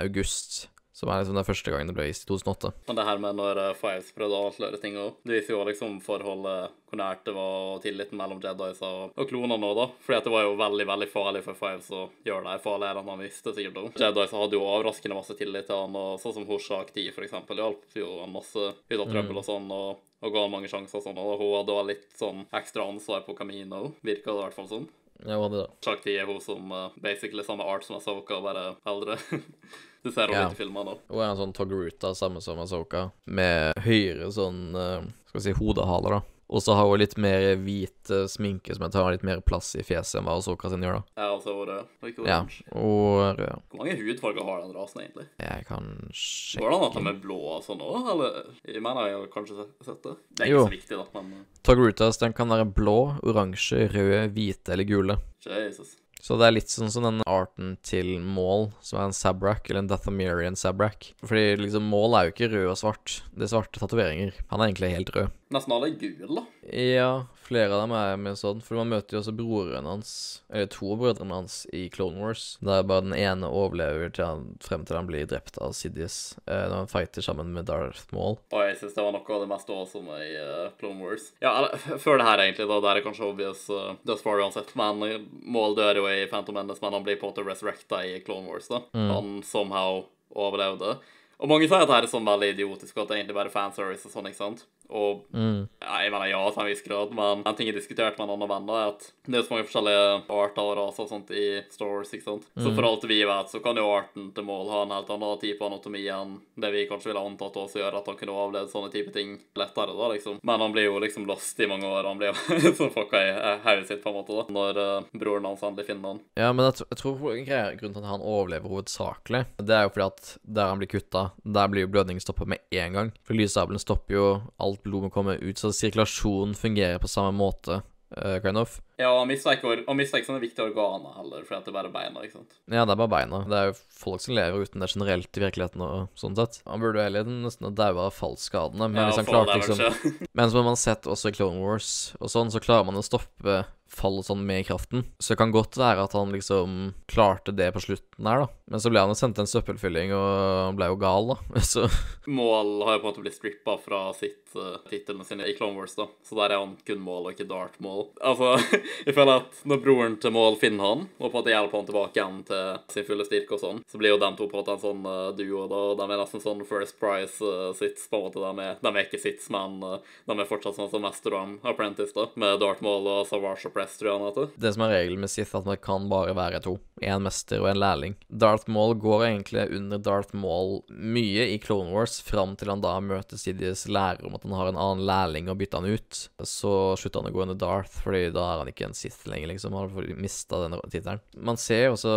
august, som er liksom den første gangen det ble vist i 2008. Men det her med når eh, Fives prøvde å avsløre ting òg, det viser jo liksom forholdet, hvor nært det var, og tilliten mellom Jedis og, og klonene òg, da. Fordi at det var jo veldig, veldig farlig for Fives å gjøre det farligere enn han visste, sikkert. om. Jedis hadde jo overraskende masse tillit til han, og sånn som Horsak 10, for eksempel, hjalp jo han masse ut av trøbbel og sånn, og, og ga han mange sjanser og sånn, og hun hadde også litt sånn ekstra ansvar på Camino, virka det i hvert fall sånn. Ja, hun hadde det? Hoshak 10 er hun som uh, basically samme art som Asoka, bare eldre. du ser henne Ja. litt i filmene da. Hun er en sånn Togaruta, samme som Asoka, med høyere sånn øh, Skal vi si hodehaler, da. Og så har hun litt mer hvit sminke som jeg tar litt mer plass i fjeset enn hva Asoka sin gjør, da. Ja, og så var det og ikke Ja. Og rød. Hvor mange hudfarger har den rasen egentlig? Jeg kan sjekke Går det an at de er blå og sånn òg, eller? Jeg mener jeg har kanskje sett det. Det er ikke Jo. så viktig, da, men Togrutas, Togarutas den kan være blå, oransje, røde, hvite eller gule. Jesus. Så det er litt sånn som den arten til Maul, som er en Sabrak, eller en Dathomirian Sabrak. Fordi liksom Maul er jo ikke rød og svart. Det er svarte tatoveringer. Han er egentlig helt rød. Nesten alle er gule, da. Ja, flere av dem er med sånn, for man møter jo også broren hans, eller to av brødrene hans, i Clone Wars. Der bare den ene overlever til han, frem til han blir drept av Sidious, eh, når han fighter sammen med Darth Maul. Og jeg syns det var noe av det mest awesome i uh, Clone Wars. Ja, eller før det her, egentlig, da. Det er kanskje obvious uh, thus uansett. Men Maul dør jo i Phantom Menace, men han blir på en måte resurrecta i Clone Wars, da. Han somehow overlevde. Og mange sier at det er sånn veldig idiotisk, og at det egentlig bare er fanservice og sånn, ikke sant? Og mm. jeg mener ja til en viss grad, men en ting jeg diskuterte med en annen venn, er at det er så mange forskjellige arter og raser og sånt i Star Wars, ikke sant? Så for alt vi vet, så kan jo arten til mål ha en helt annen type anatomi enn det vi kanskje ville antatt også gjør at han kunne avlede sånne type ting lettere, da, liksom. Men han blir jo liksom lost i mange år, han blir jo sånn fucka i hodet sitt, på en måte, da, når uh, broren hans endelig finner han. Ja, men jeg, jeg tror grunnen til at han overlever hovedsakelig, det er jo fordi at der han blir kutta, der blir jo blødningen stoppa med en gang. For lyssabelen stopper jo alt alt blod må komme ut, så sirkulasjonen fungerer på samme måte, uh, kind of. Ja, og mista ikke, han ikke sånne viktige organer heller, fordi det er bare beina, ikke sant. Ja, det er bare beina. Det er jo folk som lever uten det generelt i virkeligheten og sånn sett. Han burde jo heller nesten ha daua av fallskadene, men Ja, hvis han klarte liksom Men som man har sett også i Clone Wars og sånn, så klarer man å stoppe fall og sånn med kraften. Så det kan godt være at han liksom klarte det på slutten her, da. Men så ble han jo sendt til en søppelfylling og ble jo gal, da. Så Mål har jo på en måte blitt strippa fra sitt uh, titlene sine i Clone Wars, da. Så der er han kun Mål og ikke Dart Mål. Altså, jeg føler at når broren til Mål finner han, og på en måte hjelper han tilbake igjen til sin fulle styrke og sånn, så blir jo de to på en måte en sånn uh, duo, da. De er nesten sånn First Price-sits, på en måte. De er, de er ikke sits, men uh, de er fortsatt sånn som Master Ram Apprentice, da. Med Dart Maul og Savage og Press, tror jeg han heter. det som er regelen med Sith, at man kan bare være to. En mester og en lærling. Darth Maul går egentlig under Darth Maul mye i Clone Wars, fram til han da møter Sidious lærer om at han har en annen lærling og bytter han ut. Så slutter han å gå under Darth, fordi da er han ikke en Sith lenger, liksom. Har mista denne tittelen. Man ser jo også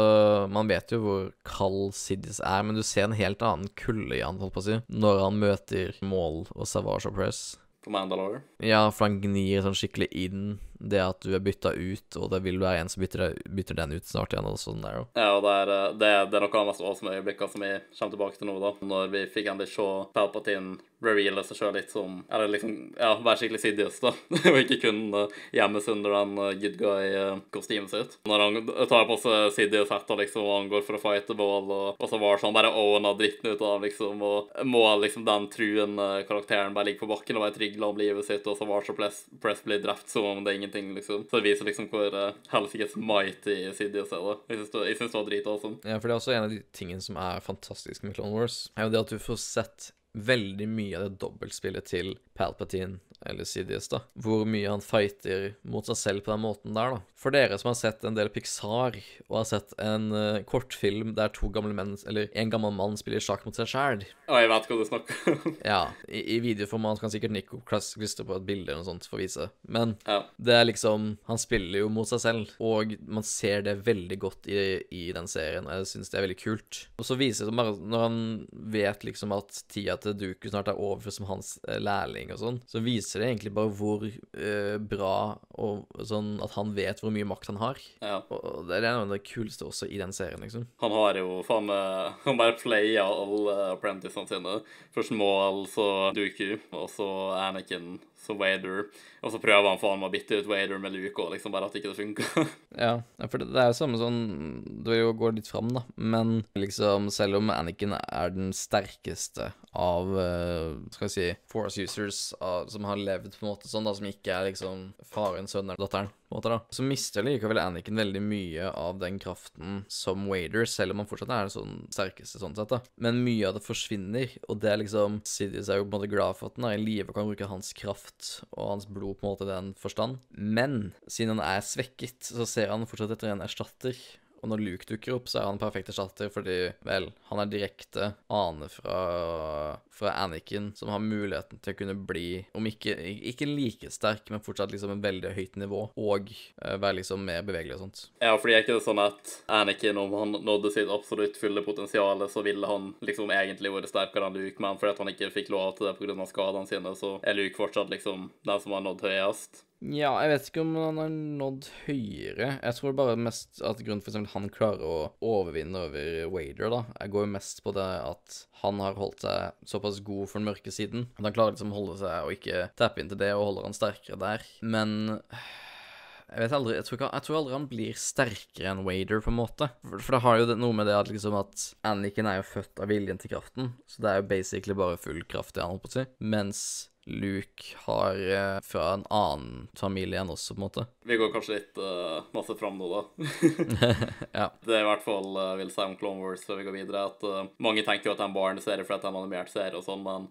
Man vet jo hvor kald Sidious er, men du ser en helt annen kulde i han, holdt på å si, når han møter Maul og Savage og Press. På Mandalore. Ja, for han gnir sånn skikkelig inn det at du er bytta ut, og det vil være en som bytter, bytter den ut snart igjen, og sånn der. Ja, og det er, uh, det, det er noe av de mest awesome øyeblikkene som vi kommer tilbake til nå, da. Når vi fikk endelig se Palpatine reveale seg sjøl litt som Eller liksom, ja, være skikkelig Sidious, da. og ikke kun gjemmes under den uh, good guy-kostymet sitt. Når han tar på seg Sidious-hetta, liksom, og han går for å fighte Ball, og, og så var sånn bare owna dritten ut av liksom, og må liksom den truende karakteren bare ligge på bakken og være trygla om livet sitt, og så var så Press, Press blir drept som om det er ingenting, liksom. Så det viser liksom hvor uh, helsikes mighty Sidious er, da. Jeg syns det, det var dritawesome. Ja, for det er også en av de tingene som er fantastisk med Clone Wars, er jo det at du får sett veldig mye av det dobbeltspillet til Palpatine eller Sidious, da. Hvor mye han fighter mot seg selv på den måten der, da. For dere som har sett en del Pixar, og har sett en uh, kortfilm der to gamle menn, eller en gammel mann spiller sjakk mot seg sjæl Ja, jeg vet hva du snakker om. Ja, i, i videoformat kan sikkert Nico klistre på et bilde eller noe sånt for å vise, men ja. det er liksom Han spiller jo mot seg selv, og man ser det veldig godt i, i den serien. og Jeg syns det er veldig kult. Og så viser det bare Når han vet liksom at tida til Duku snart er over som hans eh, lærling og sånn, så viser det egentlig bare hvor eh, bra og sånn at han vet hvor mye makt han har. ja. Og det er noe av det kuleste også i den serien, liksom. Han har jo faen meg Han bare playa alle apprenticene sine. Først Maul, så Dooku, og så Anakin, så Wader. Og så prøver han faen meg å bytte ut Wader med Luke og liksom, bare at ikke det funka. Ja, for det, er jo samme sånn vil jo gå litt fram, da. Men liksom, selv om Anakin er den sterkeste av eh, Skal vi si Force users av, som har levd på en måte sånn, da, som ikke er liksom faren, sønnen eller datteren, på da, så mister likevel Anniken veldig mye av den kraften som Wader, selv om han fortsatt er den sånn sterkeste sånn sett, da. Men mye av det forsvinner, og det er liksom Sidious er jo på en måte glad for at han er i live og kan bruke hans kraft og hans blod på en måte i den forstand. Men siden han er svekket, så ser han fortsatt etter en erstatter. Og når Luke dukker opp, så er han perfekt erstatter fordi, vel, han er direkte ane fra, fra Anakin, som har muligheten til å kunne bli, om ikke, ikke like sterk, men fortsatt liksom en veldig høyt nivå, og uh, være liksom mer bevegelig og sånt. ja, fordi er ikke det sånn at Anakin, om han nådde sitt absolutt fulle potensial, så ville han liksom egentlig vært sterkere enn Luke, men fordi han ikke fikk lov til det pga. skadene sine, så er Luke fortsatt liksom den som har nådd høyest. Ja, jeg vet ikke om han har nådd høyere. Jeg tror bare mest at grunnen for eksempel han klarer å overvinne over Wader, da, jeg går jo mest på det at han har holdt seg såpass god for den mørke siden. At han klarer liksom å holde seg og ikke tappe inn til det, og holder han sterkere der. Men jeg vet aldri, jeg tror, ikke, jeg tror aldri han blir sterkere enn Wader, på en måte. For, for det har jo det, noe med det at liksom at Anakin er jo født av viljen til kraften, så det er jo basically bare full kraft i han, holdt på å si. Mens Luke har eh, fra en annen familie enn oss, på en måte. Vi går kanskje litt uh, masse fram nå, da. Ja. Det er i hvert fall uh, vil si om Clone Wars før vi går videre, at uh, mange tenker jo at er barneserie fordi at det er en animert serie og sånn, men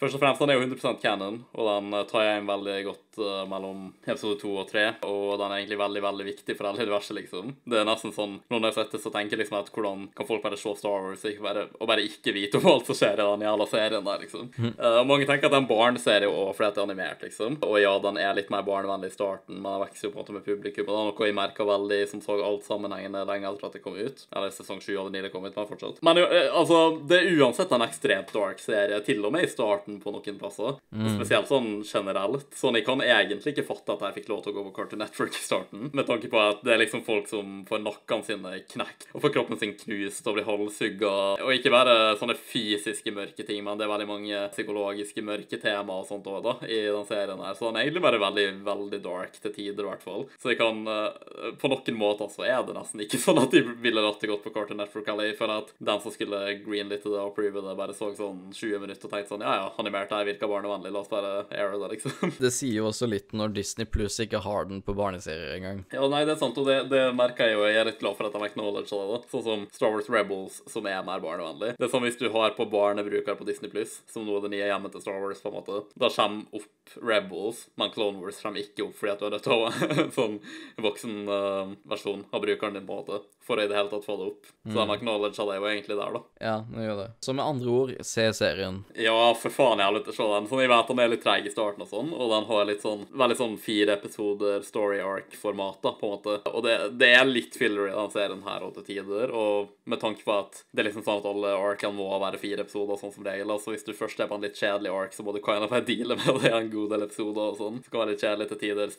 først og fremst den er jo 100 canon, og den uh, tar jeg inn veldig godt uh, mellom episode 2 og 3, og den er egentlig veldig, veldig viktig for hele universet, liksom. Det er nesten sånn, når jeg har sett det, så tenker jeg liksom at hvordan kan folk bare se Star Wars og, bare, og bare ikke vite om alt som skjer i den jævla serien der, liksom. Uh, mange tenker at det er en barneserie også fordi at det er animert, liksom. Og ja, den er litt mer barnevennlig i starten, men den vokser jo på en måte med publikum, og det er noe jeg merka veldig, som så alt sammenhengende lenge etter at det kom ut. Eller sesong 7 eller 9 det kom ut, men fortsatt. Men eh, altså, det er uansett en ekstremt dark serie, til og med i starten starten på noen plasser. Spesielt sånn generelt. Sånn, jeg kan egentlig ikke fatte at jeg fikk lov til å gå på Cartoon Network i starten, med tanke på at det er liksom folk som får nakkene sine knekt, og får kroppen sin knust og blir halshugga, og ikke bare sånne fysiske mørke ting, men det er veldig mange psykologiske mørke tema og sånt òg, da, i den serien her. Så den er egentlig bare veldig, veldig dark til tider, i hvert fall. Så jeg kan eh, På noen måter så er det nesten ikke sånn at de ville latt det gått på Cartoon Network, eller for at den som skulle greenlitte det og approve det, bare så sånn 20 minutter og tenkte sånn Ja, ja, animert her virker barnevennlig, la oss bare aire det, liksom. Det sier jo også litt når Disney Pluss ikke har den på barneserier engang. Ja, nei, det er sant, og det, det merker jeg jo. Jeg er litt glad for at de acknowledger det. da. Sånn som Star Wars Rebels, som er mer barnevennlig. Det er som hvis du har på barnebruker på Disney Pluss, som nå er det nye hjemmet til Star Wars, på en måte. Da kommer opp Rebels, men Clone Wars kommer ikke opp fordi at du er nødt til å ha sånn voksen uh, versjon av brukeren din, på en måte, for å i det hele tatt få det opp. Så de acknowledger det jo egentlig der, da. Ja, det gjør det. Så med andre ord, se serien. Ja, for faen, jeg har lyst til å se den. Sånn, jeg vet den er litt treg i starten og sånn, og den har litt sånn veldig sånn fire episoder story arc-format, da, på en måte. Og det, det er litt filler i den serien her og til tider, og med tanke på at det er liksom sånn at alle arcene må være fire episoder, sånn som regel. Altså hvis du først er på en litt kjedelig arc, så må du kind of deale med det en god del episoder og sånn. Så kan være litt kjedelig til tider.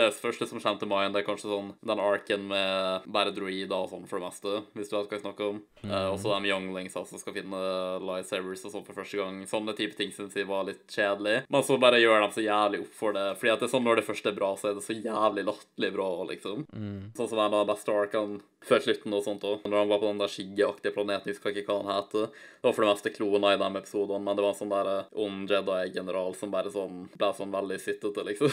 Det første som kommer til mind, det er kanskje sånn den arcen med bare druider og sånn for det meste, hvis du vet hva jeg snakker om. Eh, også de younglings altså skal finne lightsabers og sånn for første gang. Sånne type ting syns jeg var litt kjedelig. Men så bare gjør de så jævlig opp for det. Fordi at det er sånn når det først er bra, så er det så jævlig latterlig bra, liksom. Sånn som en av de beste arkene før slutten og sånt òg. Når han var på den der skyggeaktige planeten, jeg husker ikke hva han heter. Det var for det meste klona i de episodene, men det var en sånn der eh, ond Jedi-general som bare sånn ble sånn veldig sittete, liksom.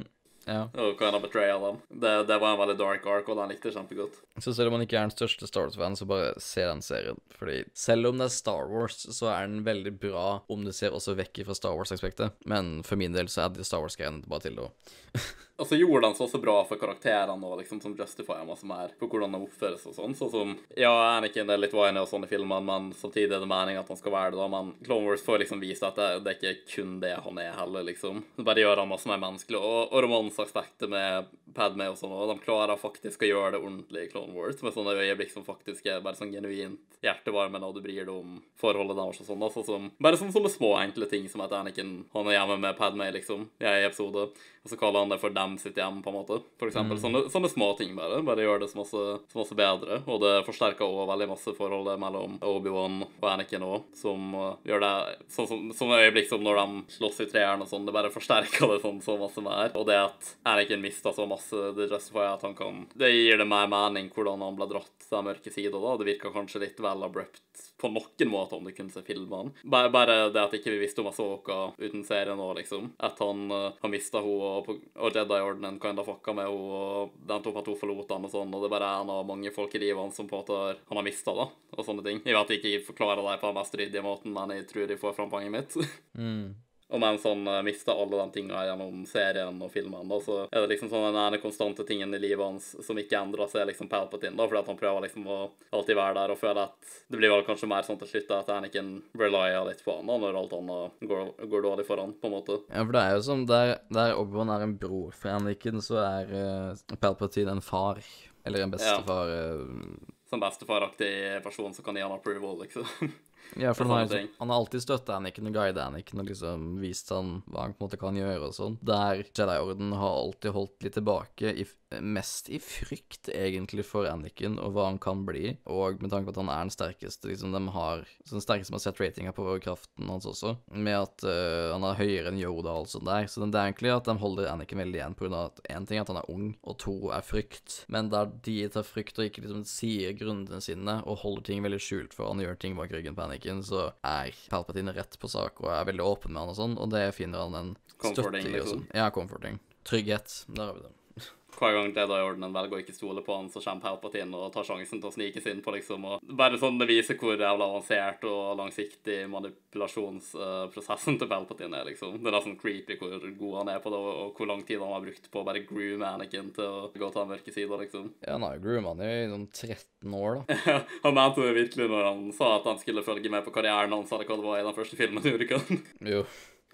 Ja. og kind of betrayal dem. Det, det var en veldig dark ark, og den likte jeg kjempegodt. Så selv om man ikke er den største Star Wars-fan, så bare se den serien. Fordi selv om det er Star Wars, så er den veldig bra om du ser også vekk fra Star Wars-aspektet. Men for min del så er de Star Wars-greiene bare til å Og så gjorde han så også bra for karakterene og liksom som justifier masse mer på hvordan de oppfører seg og sånn. Sånn som Ja, Anakin er litt whiny og sånn i filmene, men samtidig er det meningen at han skal være det, da. Men Clone Wars får liksom vise at det, det er ikke kun det han er heller, liksom. Det bare gjør han masse mer menneskelig. Og, og romanseaspektet med Padme og sånn, og de klarer faktisk å gjøre det ordentlig i Clone Wars, med sånne øyeblikk som faktisk er bare sånn genuint hjertevarme når du bryr deg om forholdet deres og sånn. Altså, som, bare sånn sånne små, enkle ting som at Anakin han er hjemme med Padme, liksom, i en episode, og så kaller han det for dem sitt hjem, på en måte. For eksempel. Sånne, sånne små ting, bare. Bare gjør det så masse, så masse bedre. Og det forsterker også veldig masse forholdet mellom Obi-Wan og Anakin òg, som uh, gjør det sånn som sånne øyeblikk som når de slåss i treeren og sånn. Det bare forsterker det sånn så masse mer. Og det at Anakin mista så masse, det justifier at han kan Det gir det mer mening hvordan han ble dratt til den mørke sida, da. Det virker kanskje litt vel abrupt på noen måte om du kunne se filmene. Bare, bare det at ikke vi visste om Asoka uten serien òg, liksom. At han uh, har mista henne, og, og Jedi-ordenen kan da fucka med henne, og den to at hun forlot ham og sånn, og det er bare en av mange folk i livet hans som på en måte han har mista, da, og sånne ting. Jeg vet ikke jeg forklarer det på den mest ryddige måten, men jeg tror de får fram poenget mitt. Og mens han mister alle de tinga gjennom serien og filmen, da, så er det liksom sånn den ene konstante tingen i livet hans som ikke endrer seg, liksom Palpatine, da, fordi at han prøver liksom å alltid være der og føle at det blir vel kanskje mer sånn til slutt at Anakin relyer litt på han da, når alt annet går, går dårlig for han, på en måte. Ja, for det er jo som der, der Obi-Wan er en bror for Anakin, så er uh, Palpatine en far. Eller en bestefar. eh, Som bestefaraktig person som kan gi han approval, liksom. Ja, for han har, liksom, han har alltid støtta Anakin og guida Anakin og liksom vist han hva han på en måte kan gjøre og sånn. Der Jedi-orden har alltid holdt litt tilbake, i, mest i frykt egentlig for Anakin og hva han kan bli, og med tanke på at han er den sterkeste, liksom de har Den sterkeste som har sett ratinga på kraften hans også, med at uh, han er høyere enn Yoda og alt sånt der. Så det er egentlig at de holder Anakin veldig igjen av at én ting er at han er ung, og to er frykt, men der de tar frykt og ikke liksom sier grunnene sine og holder ting veldig skjult for han gjør ting bak ryggen på Anakin, så er Palpatine rett på sak og er veldig åpen med han og sånn, og det finner han en støtte i. liksom. sånn. Ja, comforting. Trygghet. Der har vi det. Hver gang Jedi-ordenen velger å ikke stole på han, så kommer Palpatine og tar sjansen til å snike seg inn på, liksom. Og bare sånn det viser hvor jævla avansert og langsiktig manipulasjonsprosessen til Palpatine er, liksom. Det er nesten creepy hvor god han er på det, og hvor lang tid han har brukt på å bare groome Anakin til å gå til den mørke sida, liksom. Ja, han har jo grooma han i noen 13 år, da. han mente det virkelig når han sa at han skulle følge med på karrieren hans, eller hva det var i den første filmen, gjorde ikke? Jo.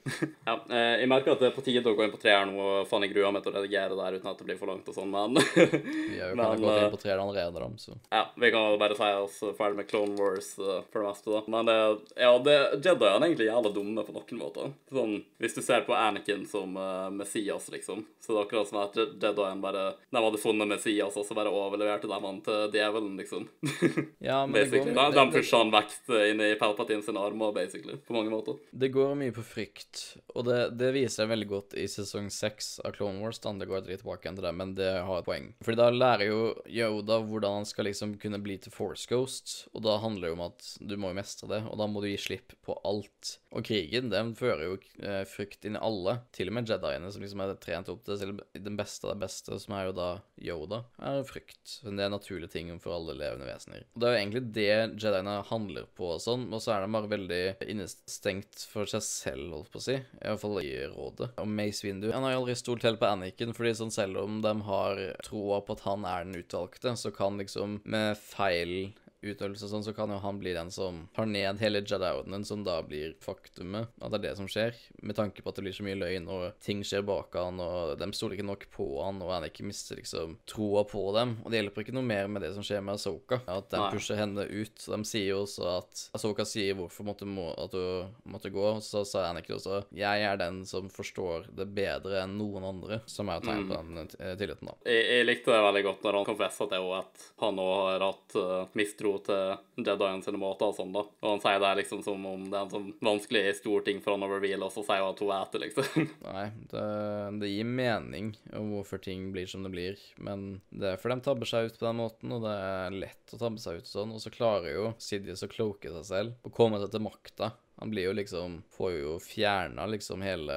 Ja, eh, jeg merker at det er på tide å gå inn på treeren nå, og faen jeg gruer meg til å redigere der uten at det blir for langt og sånn, men Vi har jo Men, gå eh, inn på tre allerede, da, så Ja, vi kan bare si oss ferdig med Clone Wars eh, for det meste, da. Men ja, det, Jedi er egentlig jævla dumme på noen måter. Sånn, hvis du ser på Anakin som uh, Messias, liksom, så det er akkurat som at Je- Jedien bare De hadde funnet Messias, og så bare overleverte de han til djevelen, liksom. Ja, men det går, De, de pusha han vekk eh, inn i Palpatine sine armer, basically, på mange måter. det går mye på frykt, og det, det viser jeg veldig godt i sesong seks av Clone Wars. Da. Det går litt tilbake til det, men det har et poeng. Fordi da lærer jo Yoda hvordan han skal liksom kunne bli til Force Ghost, og da handler det jo om at du må jo mestre det, og da må du gi slipp på alt. Og krigen, den fører jo eh, frykt inn i alle, til og med Jediene, som liksom er trent opp til selv den beste av det beste, som er jo da Yoda, er frykt. Men det er en naturlig ting for alle levende vesener. Og det er jo egentlig det Jediene handler på og sånn, og så er de bare veldig innestengt for seg selv, holdt på å si. Iallfall i rådet. Og Mace Windu Han har jo aldri stolt helt på Anakin, fordi sånn selv om de har troa på at han er den utvalgte, så kan liksom med feil utøvelse og sånn, så kan jo han bli den som tar ned hele Jedi-ordenen, som da blir faktumet. At det er det som skjer. Med tanke på at det blir så mye løgn, og ting skjer bak han, og de stoler ikke nok på han, og han ikke mister liksom troa på dem. Og det hjelper ikke noe mer med det som skjer med Asoka. At de pusher henne ut. Så de sier jo også at Asoka sier hvorfor måtte må, at hun måtte gå, og så sa Anniken også jeg er den som forstår det bedre enn noen andre, som er tegn på den eh, tilliten, da. Jeg, jeg likte det veldig godt når han konfessa til henne at han òg har hatt uh, mistro til Jedien sine måter og sånn, da. Og han sier det liksom som om det er en sånn vanskelig stor ting for han å reveale, og så sier hun at hun vet liksom. Nei, det, det gir mening om hvorfor ting blir som det blir, men det er fordi de tabber seg ut på den måten, og det er lett å tabbe seg ut sånn, og så klarer jo Sidious å kloke seg selv og komme seg til makta. Han blir jo liksom Får jo fjerna liksom hele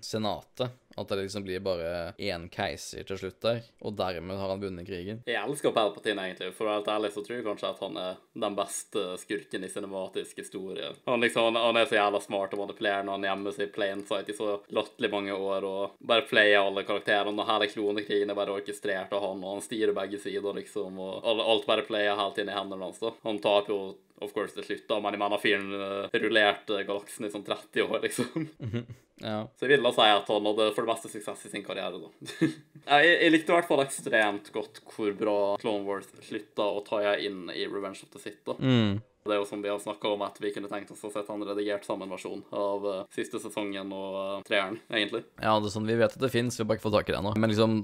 senatet. At det liksom blir bare én keiser til slutt der, og dermed har han vunnet krigen. Jeg elsker Palpatine, egentlig. For å være helt ærlig så tror jeg kanskje at han er den beste skurken i cinematisk historie. Han, liksom, han, er så jævla smart og manipulerende, han gjemmer seg i plain sight i så latterlig mange år og bare player alle karakterene. Og hele klonekrigen er bare orkestrert av han, og han styrer begge sider, liksom. Og alt, alt bare player helt inn i hendene hans. da. Han taper jo of course til slutt, da, men jeg mener fyren uh, rullerte galaksen i sånn 30 år, liksom. Ja. Så jeg vil da si at han hadde for meste suksess i sin karriere, da. Jeg, jeg likte i hvert fall ekstremt godt hvor bra Clone Wars slutta å ta inn i Revenge of the Sith, da. Mm. Det er jo som vi har snakka om, at vi kunne tenkt oss å sette en redigert sammenversjon av uh, siste sesongen og uh, treeren, egentlig. Ja, det er sånn, vi vet at det fins, vi har bare ikke fått tak i det ennå. Men liksom,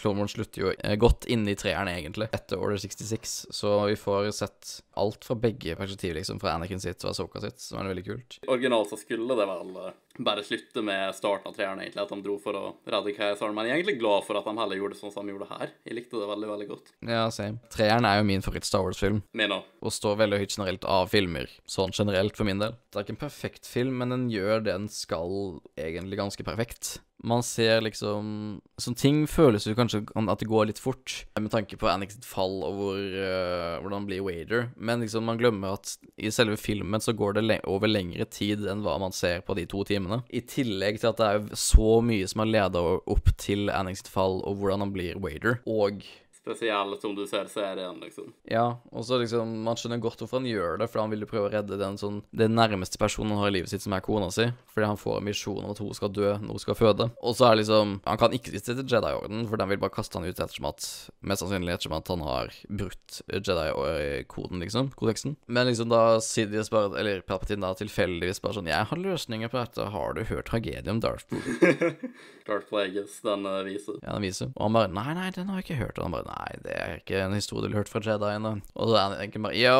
Clone Wars slutter jo eh, godt inne i treeren, egentlig, etter Order 66. Så vi får sett alt fra begge perspektiv, liksom, fra Anakin sitt og Asoka sitt, som er veldig kult. Originalt så skulle det vel bare slutte med starten av treeren, egentlig, at de dro for å redde keiseren. Men jeg er egentlig glad for at de heller gjorde det sånn som de gjorde her. Jeg likte det veldig, veldig godt. Ja, same. Treeren er jo min favoritt-Star Wars-film. Min òg. og står veldig høyt generelt av filmer. Sånn generelt, for min del. Det er ikke en perfekt film, men den gjør det den skal egentlig ganske perfekt. Man ser liksom Sånne ting føles jo kanskje at det går litt fort, med tanke på sitt fall og hvor, uh, hvordan han blir Wader, men liksom man glemmer at i selve filmen så går det over lengre tid enn hva man ser på de to timene. I tillegg til at det er så mye som har leda opp til sitt fall og hvordan han blir Wader, og Spesielt som du ser serien, liksom. ja, og så liksom Man skjønner godt hvorfor han gjør det, for han vil jo prøve å redde den sånn Den nærmeste personen han har i livet sitt, som er kona si. Fordi han får en misjon om at hun skal dø når hun skal føde. Og så er liksom Han kan ikke sitte til Jedi-orden, for den vil bare kaste han ut ettersom at Mest sannsynlig ettersom at han har brutt Jedi-koden, liksom. Kodeksen. Men liksom da Sidious bare Eller Palpatine da tilfeldigvis bare sånn Jeg har løsninger på dette. Har du hørt tragedien om Darth Darth Plagueis, den viser. Ja, den viser. Og han bare Nei, nei, den har jeg ikke hørt. Og han bare Nei, det er ikke en historie du har hørt fra Jediene. Og så er han egentlig bare Ja,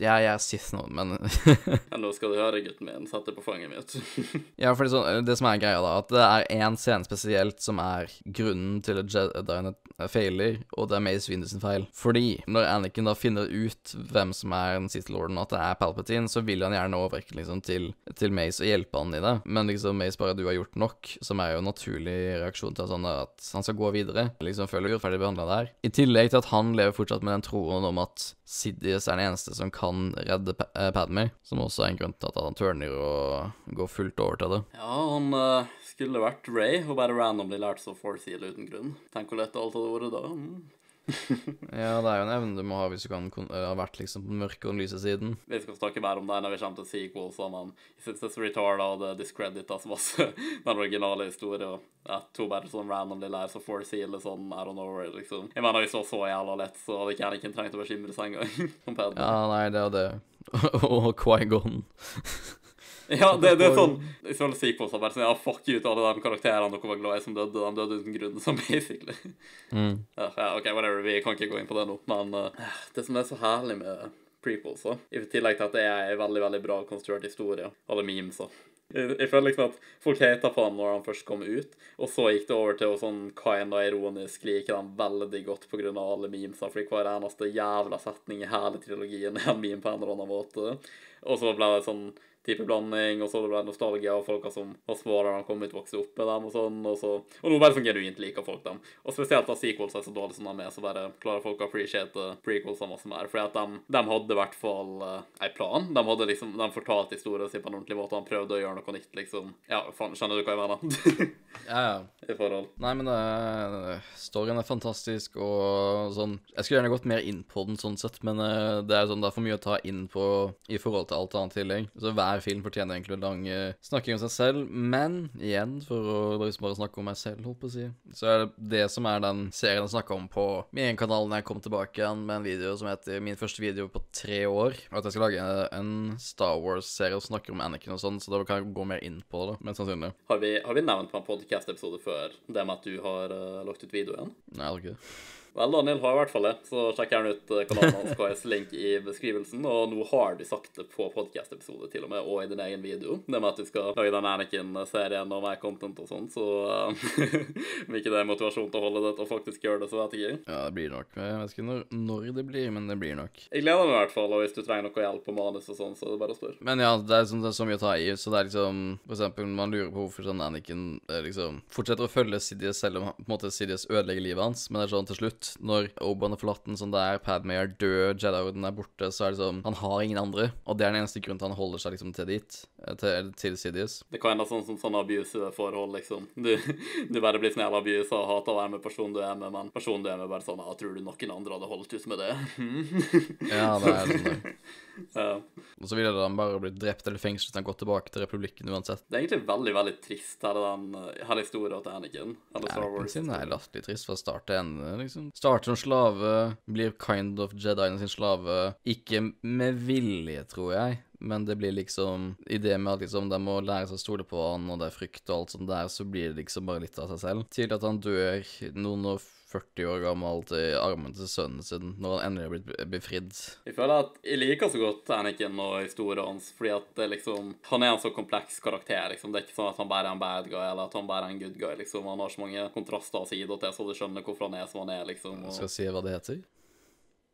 jeg, er Sith nå, men Ja, nå skal du høre, gutten min. Satt deg på fanget mitt. Ja, for det, sånn, det som er greia, da, at det er én scene spesielt som er grunnen til at Jediene feiler, og det er Mace Windu sin feil. Fordi når Anakin da finner ut hvem som er den Sith lorden, at det er Palpatine, så vil han gjerne overrekke liksom til, til Mace og hjelpe han i det. Men liksom Mace bare 'du har gjort nok', som er jo en naturlig reaksjon til sånn at han skal gå videre. Liksom føler urettferdig behandla der. I tillegg til at han lever fortsatt med den troen om at Sidious er den eneste som kan redde Pa- eh, som også er en grunn til at han tørner og går fullt over til det. Ja, han uh, skulle vært Ray og bare randomly lært seg å forseale uten grunn. Tenk hvor lett alt hadde vært da. Mm. Ja, det er jo en evne du må ha hvis du kan eh, ha vært liksom på den mørke og den lyse siden. Vi skal snakke mer om det når vi kommer til sequels, som han så retarda og det discredita som masse den originale historien. og At to bare sånn randomly lærer seg eller sånn I don't know, liksom. Jeg mener, hvis det var så jævla lett, så hadde ikke Anakin trengt å bekymre seg engang. Ja, nei, det er det. og Quaigon. Ja, det, det er sånn Ifølge sequels er bare sånn Ja, fuck you til alle de karakterene dere var glad i som døde. De døde uten grunn, sånn basically. Mm. Ja, ja, OK, whatever. Vi kan ikke gå inn på det nå. Men uh, det som er så herlig med prequels, da, i tillegg til at det er en veldig veldig bra konstruert historie, alle memes og jeg, jeg føler liksom at folk hata på han når han først kom ut, og så gikk det over til å sånn kinda ironisk like dem veldig godt på av alle memesa, fordi hver eneste jævla setning i hele trilogien er en meme på en eller annen måte. Og så ble det sånn type blanding, og så ble det nostalgia av folka som var små da de kom ut, vokste opp med dem og sånn, og så Og nå bare sånn genuint liker folk dem. Og spesielt da sequels er så dårlige som de er, så bare klarer folk å appreciate prequels masse mer. Fordi at de, de hadde i hvert fall uh, en plan. De hadde liksom De fortalte historien sin på en ordentlig måte, de prøvde å gjøre noe nytt, liksom. Ja, faen, skjønner du hva jeg mener? Ja, ja. I forhold. Nei, men det er, storyen er fantastisk og sånn Jeg skulle gjerne gått mer inn på den sånn sett, men eh, det er sånn det er for mye å ta inn på i forhold til alt annet tillegg. Så hver film fortjener egentlig en lang eh, snakking om seg selv, men igjen, for å liksom bare snakke om meg selv, holdt på å si, så er det det som er den serien jeg snakka om på min egen kanal når jeg kom tilbake igjen med en video som heter Min første video på tre år. At jeg skal lage en Star Wars-serie og snakke om Anakin og sånn, så da kan jeg gå mer inn på det, mest sannsynlig. Har vi, har vi nevnt på en podcast-episode før det med at du har uh, lagt ut video igjen? Nei, jeg har ikke det. Vel, Daniel har i hvert fall det, så sjekk gjerne ut eh, kanalen hans KS link i beskrivelsen. Og nå har du sagt det på podkast-episode til og med, og i din egen video. Det med at du skal lage den Anakin-serien og mer content og sånn, så uh, om ikke det er motivasjon til å holde det og faktisk gjøre det, så vet jeg ikke. Ja, det blir nok. Jeg vet ikke når, når det blir, men det blir nok. Jeg gleder meg i hvert fall, og hvis du trenger noe hjelp på manus og sånn, så er det bare å spørre. Men ja, det er, sånn, det er så mye å ta i. Så det er liksom For eksempel, man lurer på hvorfor sånn Anakin eh, liksom fortsetter å følge Sidious selv om på en måte Sidious ødelegger livet hans. Men det er sånn til slutt, når Oban er forlatt sånn der, Padmay er død, Jedi-orden er borte, så er det sånn Han har ingen andre. Og det er den eneste grunnen til han holder seg liksom til dit. eh, Til, til Sidious. Det kan være sånn som sånn abusive forhold, liksom. Du, du bare blir snill abuse og hater å være med personen du er med, men personen du er med, bare sånn Ja, tror du noen andre hadde holdt ut med det? Ja, det er sånn det. Ja. Og så ville han bare blitt drept eller fengslet han går tilbake til republikken uansett. Det er egentlig veldig, veldig trist, hele den eh, hele historien til Anakin. Eller Star Wars. sin er latterlig trist fra start til ende, liksom. Starter som slave, blir kind of Jedien sin slave. Ikke med vilje, tror jeg, men det blir liksom I det med at liksom de må lære seg å stole på han, og det er frykt og alt sånt der, så blir det liksom bare litt av seg selv. Til at han dør noen og 40 år gammel i armen til sønnen sin når han endelig har blitt befridd. Jeg føler at jeg liker så godt Anakin og historien hans, fordi at liksom Han er en så kompleks karakter, liksom. Det er ikke sånn at han bare er en bad guy, eller at han bare er en good guy, liksom. Han har så mange kontraster og sider til, så du skjønner hvorfor han er som han er, liksom. Jeg Og, skal si hva det heter.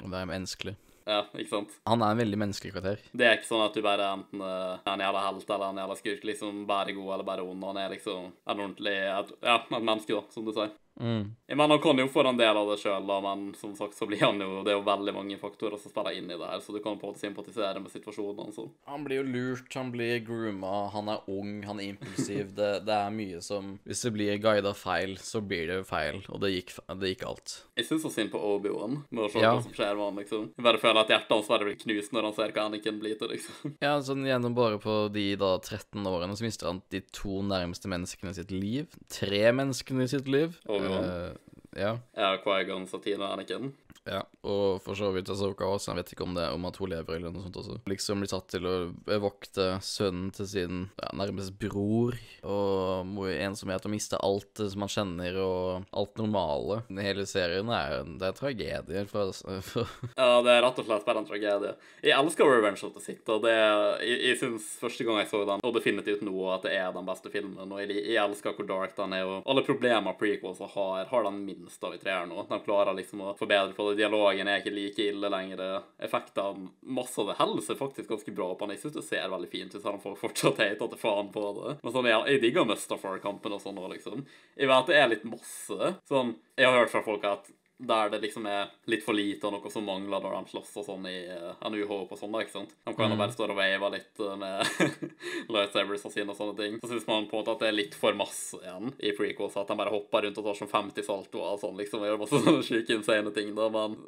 Å være menneskelig. ja, ikke sant? Han er en veldig menneskelig karakter. Det er ikke sånn at du bare enten er en jævla helt eller en jævla skurk, liksom bare god eller bare ond. Han er liksom en ordentlig et, Ja, et menneske, da, som du sier. Mm. Jeg mener, han kan jo få en del av det sjøl, men som sagt så blir han jo Det er jo veldig mange faktorer som spiller inn i det her, så du kan på en måte sympatisere med situasjonen hans. Han blir jo lurt, han blir grooma, han er ung, han er impulsiv. Det, det er mye som Hvis det blir guida feil, så blir det feil, og det gikk, det gikk alt. Jeg syns så synd på Obi-Wan med å se Ja. hva som skjer med han, liksom. Jeg bare føler at hjertet hans bare blir knust når han ser hva Anakin blir til, liksom. Ja, sånn gjennom bare på de da 13 årene så mister han de to nærmeste menneskene i sitt liv. Tre menneskene i sitt liv. Obi-Wan. Uh, ja. Ja, Quaigon, Satine og Anakin. Ja, og for så vidt Asoka også. Jeg vet ikke om det om at hun lever eller noe sånt også. Liksom blir tatt til å vokte sønnen til sin ja, nærmest bror, og ensomhet og miste alt som man kjenner, og alt normale. Hele serien er det er tragedie for, for Ja, det er rett og slett bare en tragedie. Jeg elsker Revenge of the Sith, og det Jeg, jeg syns første gang jeg så den, og definitivt nå, at det er den beste filmen, og jeg, jeg elsker hvor dark den er, og alle problemer prequels har, har den minst av i treeren nå. De klarer liksom å forbedre på det. Dialogen er ikke like ille lenger. Effektene, masse av det holder seg faktisk ganske bra på han. Jeg syns det ser veldig fint ut, selv om folk fortsatt hater til faen på det. Men sånn, jeg, jeg digger Mustafar-kampen og sånn òg, liksom. Jeg vet det er litt masse. Sånn, jeg har hørt fra folk at der det liksom er litt for lite og noe som mangler når de slåss og sånn i uh, New Hope og sånn, da, ikke sant? De kan jo bare stå og wave litt uh, med lightsabers og sine og sånne ting. Så syns man på en måte at det er litt for masse igjen i prequels, at de bare hopper rundt og tar som 50 saltoer og sånn, liksom, og gjør masse sånne sjuke, insane ting, da, men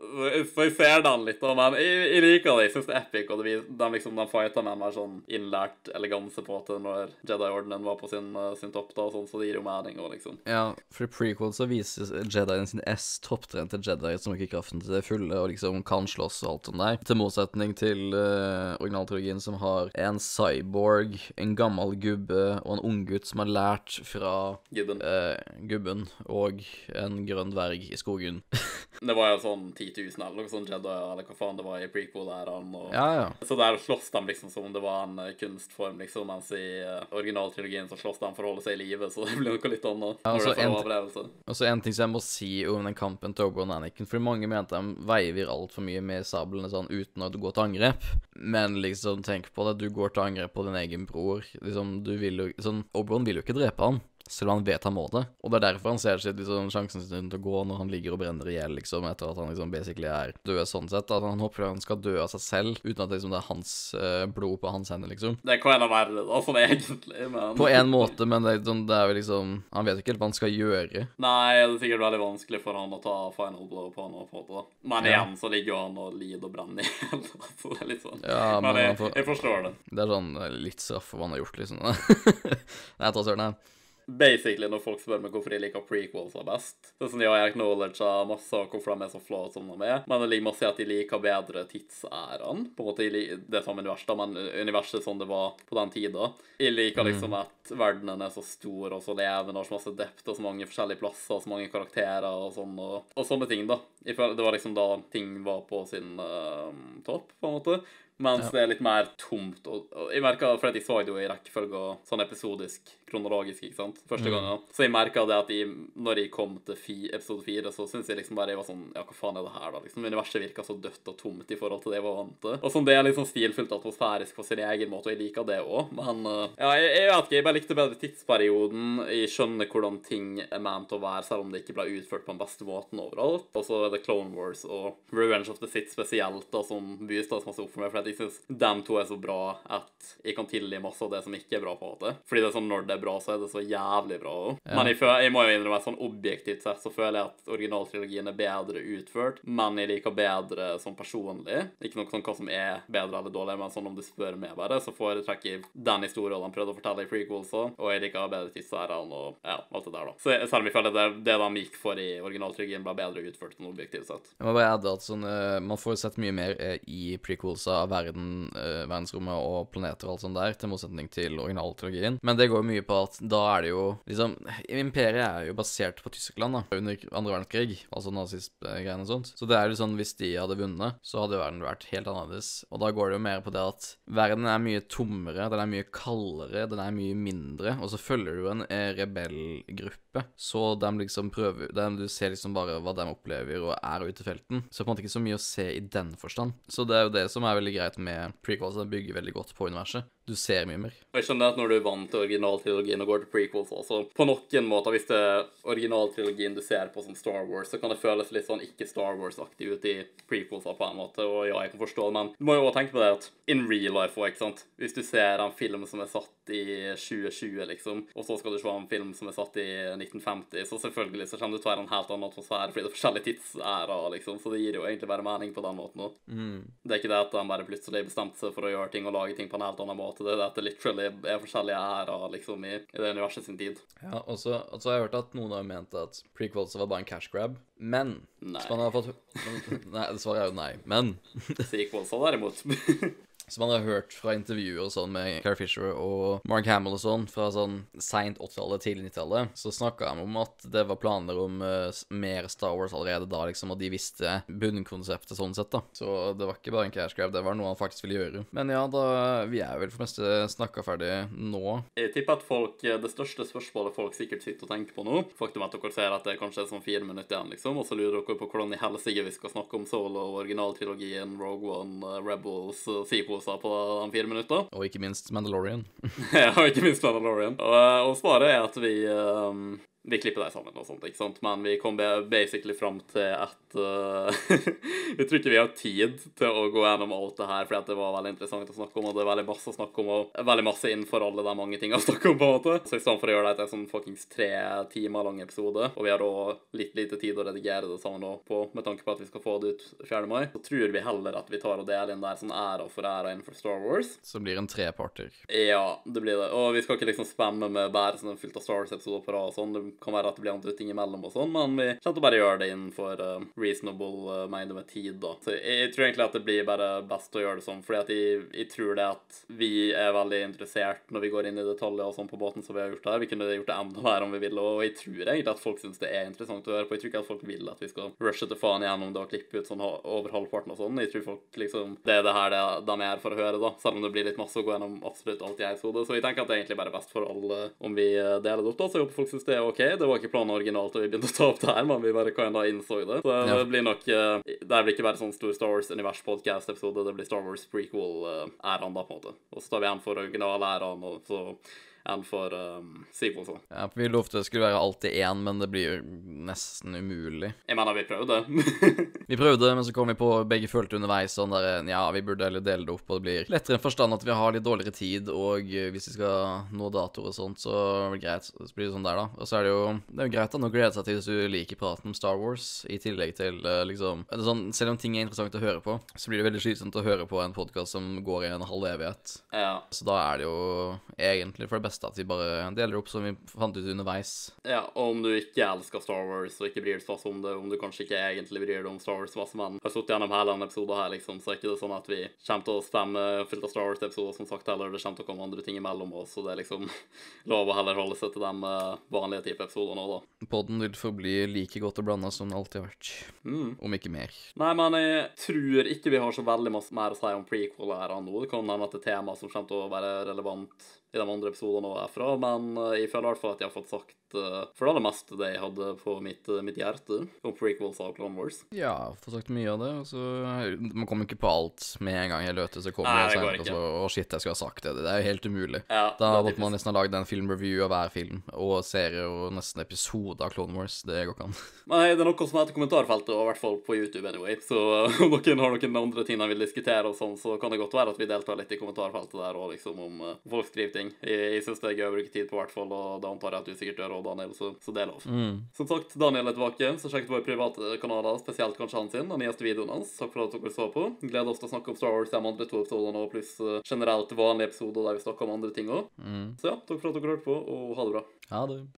Så jeg ser den litt, da, men jeg, jeg liker det. Jeg syns det er epic, og det, de liksom, de fighter med en mer sånn innlært eleganse på at når Jedi-ordenen var på sin, uh, sin topp, da, og sånn, så det gir jo mening òg, liksom. Ja, for i prequels så viser Jedien sin S topptrente Jedi som bruker kraften til det fulle og liksom kan slåss og alt sånt der. Til motsetning til uh, originaltrilogien som har en cyborg, en gammel gubbe og en unggutt som har lært fra Gubben. uh, gubben og en grønn dverg i skogen. Det var jo sånn 10 000 eller noe sånt Jedi, eller hva faen det var i prequel-æraen. og... ja, ja. Så der slåss de liksom som om det var en eh, kunstform, liksom, mens i uh, originaltrilogien så slåss de for å holde seg i live, så det blir noe litt annet. Ja, og så er en- Og så en ting som jeg må si om den kampen til Oberon og Anakin, for mange mente de veiver altfor mye med sablene sånn uten å gå til angrep. Men liksom, tenk på det, du går til angrep på din egen bror. Liksom, du vil jo Sånn, Oberon vil jo ikke drepe han. Selv om han vet han må det. Og det er derfor han ser seg liksom, sjansen sin til å gå når han ligger og brenner i hjel, liksom, etter at han liksom basically er død sånn sett. At han håper han skal dø av seg selv, uten at liksom, det er hans eh, blod på hans hender, liksom. Det kan være verre, da, sånn egentlig, men På en måte, men det, sånn- det er jo liksom Han vet ikke helt hva han skal gjøre. Nei, det er sikkert veldig vanskelig for han å ta final blow på han. på få da. Men Ja. igjen så ligger jo han og lider og brenner i hjel. Så det er litt sånn. Ja, men men jeg, får- jeg forstår det. Det er sånn eh, litt straff for hva han har gjort, liksom. Nei, ta søren, jeg. Basically, når folk spør meg hvorfor jeg liker prequels er best Det er sånn, ja, Jeg acknowledger masse av hvorfor de er så flå som de er, men det ligger masse i at de liker bedre tidsæraen. På en måte, Det Det samme universet, da, men universet som det var på den tida. Jeg liker liksom at verdenen er så stor og så levende, og så masse depth og så mange forskjellige plasser og så mange karakterer og sånn, og, og sånne ting, da. Det var liksom da ting var på sin uh, topp, på en måte. Mens det er litt mer tomt. Og, og jeg merka for jeg så det jo i rekkefølge og sånn episodisk, kronologisk, ikke sant, første gangen. Så jeg merka det at jeg, når jeg kom til fi, episode fire, så syns jeg liksom bare jeg var sånn Ja, hva faen er det her, da? Liksom Universet virka så dødt og tomt i forhold til det jeg var vant til. Og sånn, det er liksom stilfullt atmosfærisk på sin egen måte, og jeg liker det òg. Men eh, ja, jeg, jeg vet ikke, jeg bare likte bedre tidsperioden. Jeg skjønner hvordan ting er ment å være, selv om det ikke ble utført på den beste måten overalt. Og så er det Clone Wars og Revenge of the Sith spesielt, da, som bystas masse opp for meg. For jeg syns dem to er så bra at jeg kan tilgi masse av det som ikke er bra, på en måte. Fordi det er sånn når det er bra, så er det så jævlig bra òg. Men jeg, føler, jeg må jo innrømme sånn objektivt sett så føler jeg at originaltrilogien er bedre utført, men jeg liker bedre sånn personlig. Ikke noe sånn hva som er bedre eller dårlig, men sånn om du spør meg bare, så foretrekker jeg den historien de prøvde å fortelle i prequels også, og jeg liker bedre tidsærene og ja, alt det der, da. Så jeg- selv om jeg føler det, det de gikk for i originaltrilogien, ble bedre utført enn objektivt sett. Jeg må bare adde at sånn, uh, Man får sett mye mer uh, i prequelsa av verden, uh, verdensrommet og planeter og alt sånt der, til motsetning til originaltrilogien. Men det går mye på at da er det jo liksom Imperiet er jo basert på Tyskland da, under andre verdenskrig, altså nazistgreiene og sånt. Så det er jo sånn hvis de hadde vunnet, så hadde verden vært helt annerledes. Og da går det jo mer på det at verden er mye tommere, den er mye kaldere, den er mye mindre, og så følger du en eh, rebellgruppe, så de liksom prøver de, Du ser liksom bare hva de opplever og er ute i felten. Så det er på en måte ikke så mye å se i den forstand. Så det er jo det som er veldig greit med prequels, den bygger veldig godt på universet. Du ser mye mer. Jeg skjønner at når du er vant til originaltrilogien og går til prequels også, på noen måter, hvis det er originaltrilogien du ser på som Star Wars, så kan det føles litt sånn ikke Star Wars-aktig ut i prequelsa på en måte, og ja, jeg kan forstå det, men du må jo også tenke på det at in real life òg, ikke sant. Hvis du ser en film som er satt i 2020, liksom, og så skal du se en film som er satt i 1950, så selvfølgelig så kommer det til å være en helt annen atmosfære, fordi det er forskjellige tidsærer, liksom, så det gir jo egentlig bare mening på den måten òg. Det er ikke det at de bare plutselig bestemte seg for å gjøre ting og lage ting på en helt annen måte. Det er det at det literally er forskjellige ærer liksom, i, i det universet sin tid. Ja, og så har jeg hørt at noen har ment at prequels var bare en cash grab. Men Nei. fått Nei, svaret er jo nei. Men Sequelsa derimot Så man har hørt fra intervjuer og sånn med Carrie Fisher og Mark Hamill og sånn, fra sånn seint 80-tallet, tidlig 90-tallet, så snakka de om at det var planer om uh, mer Star Wars allerede da, liksom, og de visste bunnkonseptet sånn sett, da. Så det var ikke bare en cash grab, det var noe han faktisk ville gjøre. Men ja, da Vi er vel for det meste snakka ferdig nå. Jeg tipper at folk, Det største spørsmålet folk sikkert sitter og tenker på nå Faktum er at dere ser at det kanskje er sånn fire minutter igjen, liksom, og så lurer dere på hvordan i helsike vi skal snakke om Solo, originaltrilogien, Rogue One, eh, Rebels, eh, sequelser på de fire minutter. Og ikke minst Mandalorian. ja, og ikke minst Mandalorian. Og, eh, og svaret er at vi eh, Vi klipper dem sammen og sånt, ikke sant? Men vi kom basically fram til at uh, Vi tror ikke vi har tid til å gå gjennom alt det her, fordi det var veldig interessant å snakke om, og det er veldig masse å snakke om, og veldig masse innenfor alle de mange tingene å snakke om, på en måte. Så i stedet for å gjøre det til en sånn fuckings tre timer lang episode, og vi har da litt lite tid å redigere det sammen nå på, med tanke på at vi skal få det ut 4. mai, så tror vi heller at vi tar og deler inn der sånn æra for æra innenfor Star Wars. Så blir en treparter. Ja, det blir det. Og vi skal ikke liksom spamme med bare sånn fullt av Star Wars-episoder på rad og sånn. Kan være at det blir andre ting imellom og sånn, men vi kommer til å bare gjøre det innenfor uh, reasonable uh, mengde med tid, da. Så jeg, jeg tror egentlig at det blir bare best å gjøre det sånn, fordi at jeg, jeg tror det at vi er veldig interessert når vi går inn i detaljer og sånn på båten som vi har gjort her. Vi kunne gjort det enda mer om vi ville, og jeg tror egentlig at folk syns det er interessant å høre på. Jeg tror ikke at folk vil at vi skal rushe til faen igjennom det og klippe ut sånn over halvparten og sånn. Jeg tror folk liksom Det er det her det, de er her for å høre, da. Selv om det blir litt masse å gå gjennom absolutt alt i episode. Så jeg tenker at det er egentlig bare best for alle om vi eh, deler det opp, da. Så jeg håper folk syns det er OK. Det var ikke planen originalt da vi begynte å ta opp det her, men vi bare kinda innså det. Så det blir nok eh, Det blir ikke bare sånn stor Star Wars univers-podcast-episode, det blir Star Wars prequel-æraen, da, på en måte. Og så tar vi en for original-æraen, og så en for um, da. Ja, for Vi lovte det skulle være alltid én, men det blir jo nesten umulig. Jeg mener, vi prøvde. Vi prøvde, men så kom vi på begge følte underveis sånn der Ja, vi burde heller dele det opp, og det blir lettere enn forstand at vi har litt dårligere tid, og eh, hvis vi skal nå datoer og sånt, så blir det greit. Så blir det sånn der, da. Og så er det jo Det er jo greit da, å glede seg til hvis du liker praten om Star Wars, i tillegg til eh, liksom sånn, Selv om ting er interessant å høre på, så blir det veldig slitsomt å høre på en podkast som går i en halv evighet. ja. Så da er det jo egentlig for det beste at vi bare deler opp som vi fant ut underveis. ja. Og om du ikke elsker Star Wars og ikke bryr deg så masse om det, om du kanskje ikke egentlig bryr deg om Star Wars masse, men har sittet gjennom hele denne episoden her, liksom, så er ikke det sånn at vi kommer til å stemme fullt av Star Wars-episoder, som sagt, heller. Det kommer til å komme andre ting imellom oss, så det er liksom lov å heller holde seg til de eh, vanlige type episoder nå, da. Podden vil forbli like godt og blanda som den alltid har vært. Mm. Om ikke mer. Nei, men jeg tror ikke vi har så veldig masse mer å si om prequel her nå. Det kan hende at det er tema som kommer til å være relevant i de andre episodene er fra, men eh, jeg føler i hvert fall at jeg har fått sagt for det aller meste det jeg hadde på mitt, eh, mitt hjerte om prequels av Clone Wars. Ja, fått sagt mye av det. Altså, Man kommer ikke på alt med en gang jeg løter, så kommer Nei, det senere, og så Å, shit, jeg skulle ha sagt det. Det er jo helt umulig. Ja, Da måtte man nesten ha lagd en filmreview av hver film, og serie, og nesten episode av Clone Wars. Det går ikke an. Nei, det er noe som heter kommentarfeltet, og i hvert fall på YouTube anyway. Så uh, om noen har noen andre ting de vil diskutere, og sånn, så kan det godt være at vi deltar litt i kommentarfeltet der og liksom om folk skriver ting. Jeg, jeg syns det er gøy å bruke tid på, i hvert fall, og det antar jeg at du sikkert gjør òg, Daniel, så, så det er lov. Som sagt, Daniel er tilbake, så sjekk våre private kanaler, spesielt kanskje han sin, den nyeste videoen hans. Takk for at dere så på. Gleder oss til å snakke om Star Wars de andre to episodene, og pluss uh, generelt vanlige episoder der vi snakker om andre ting òg. Så ja, takk for at dere hørte på, og ha det bra. Ha det.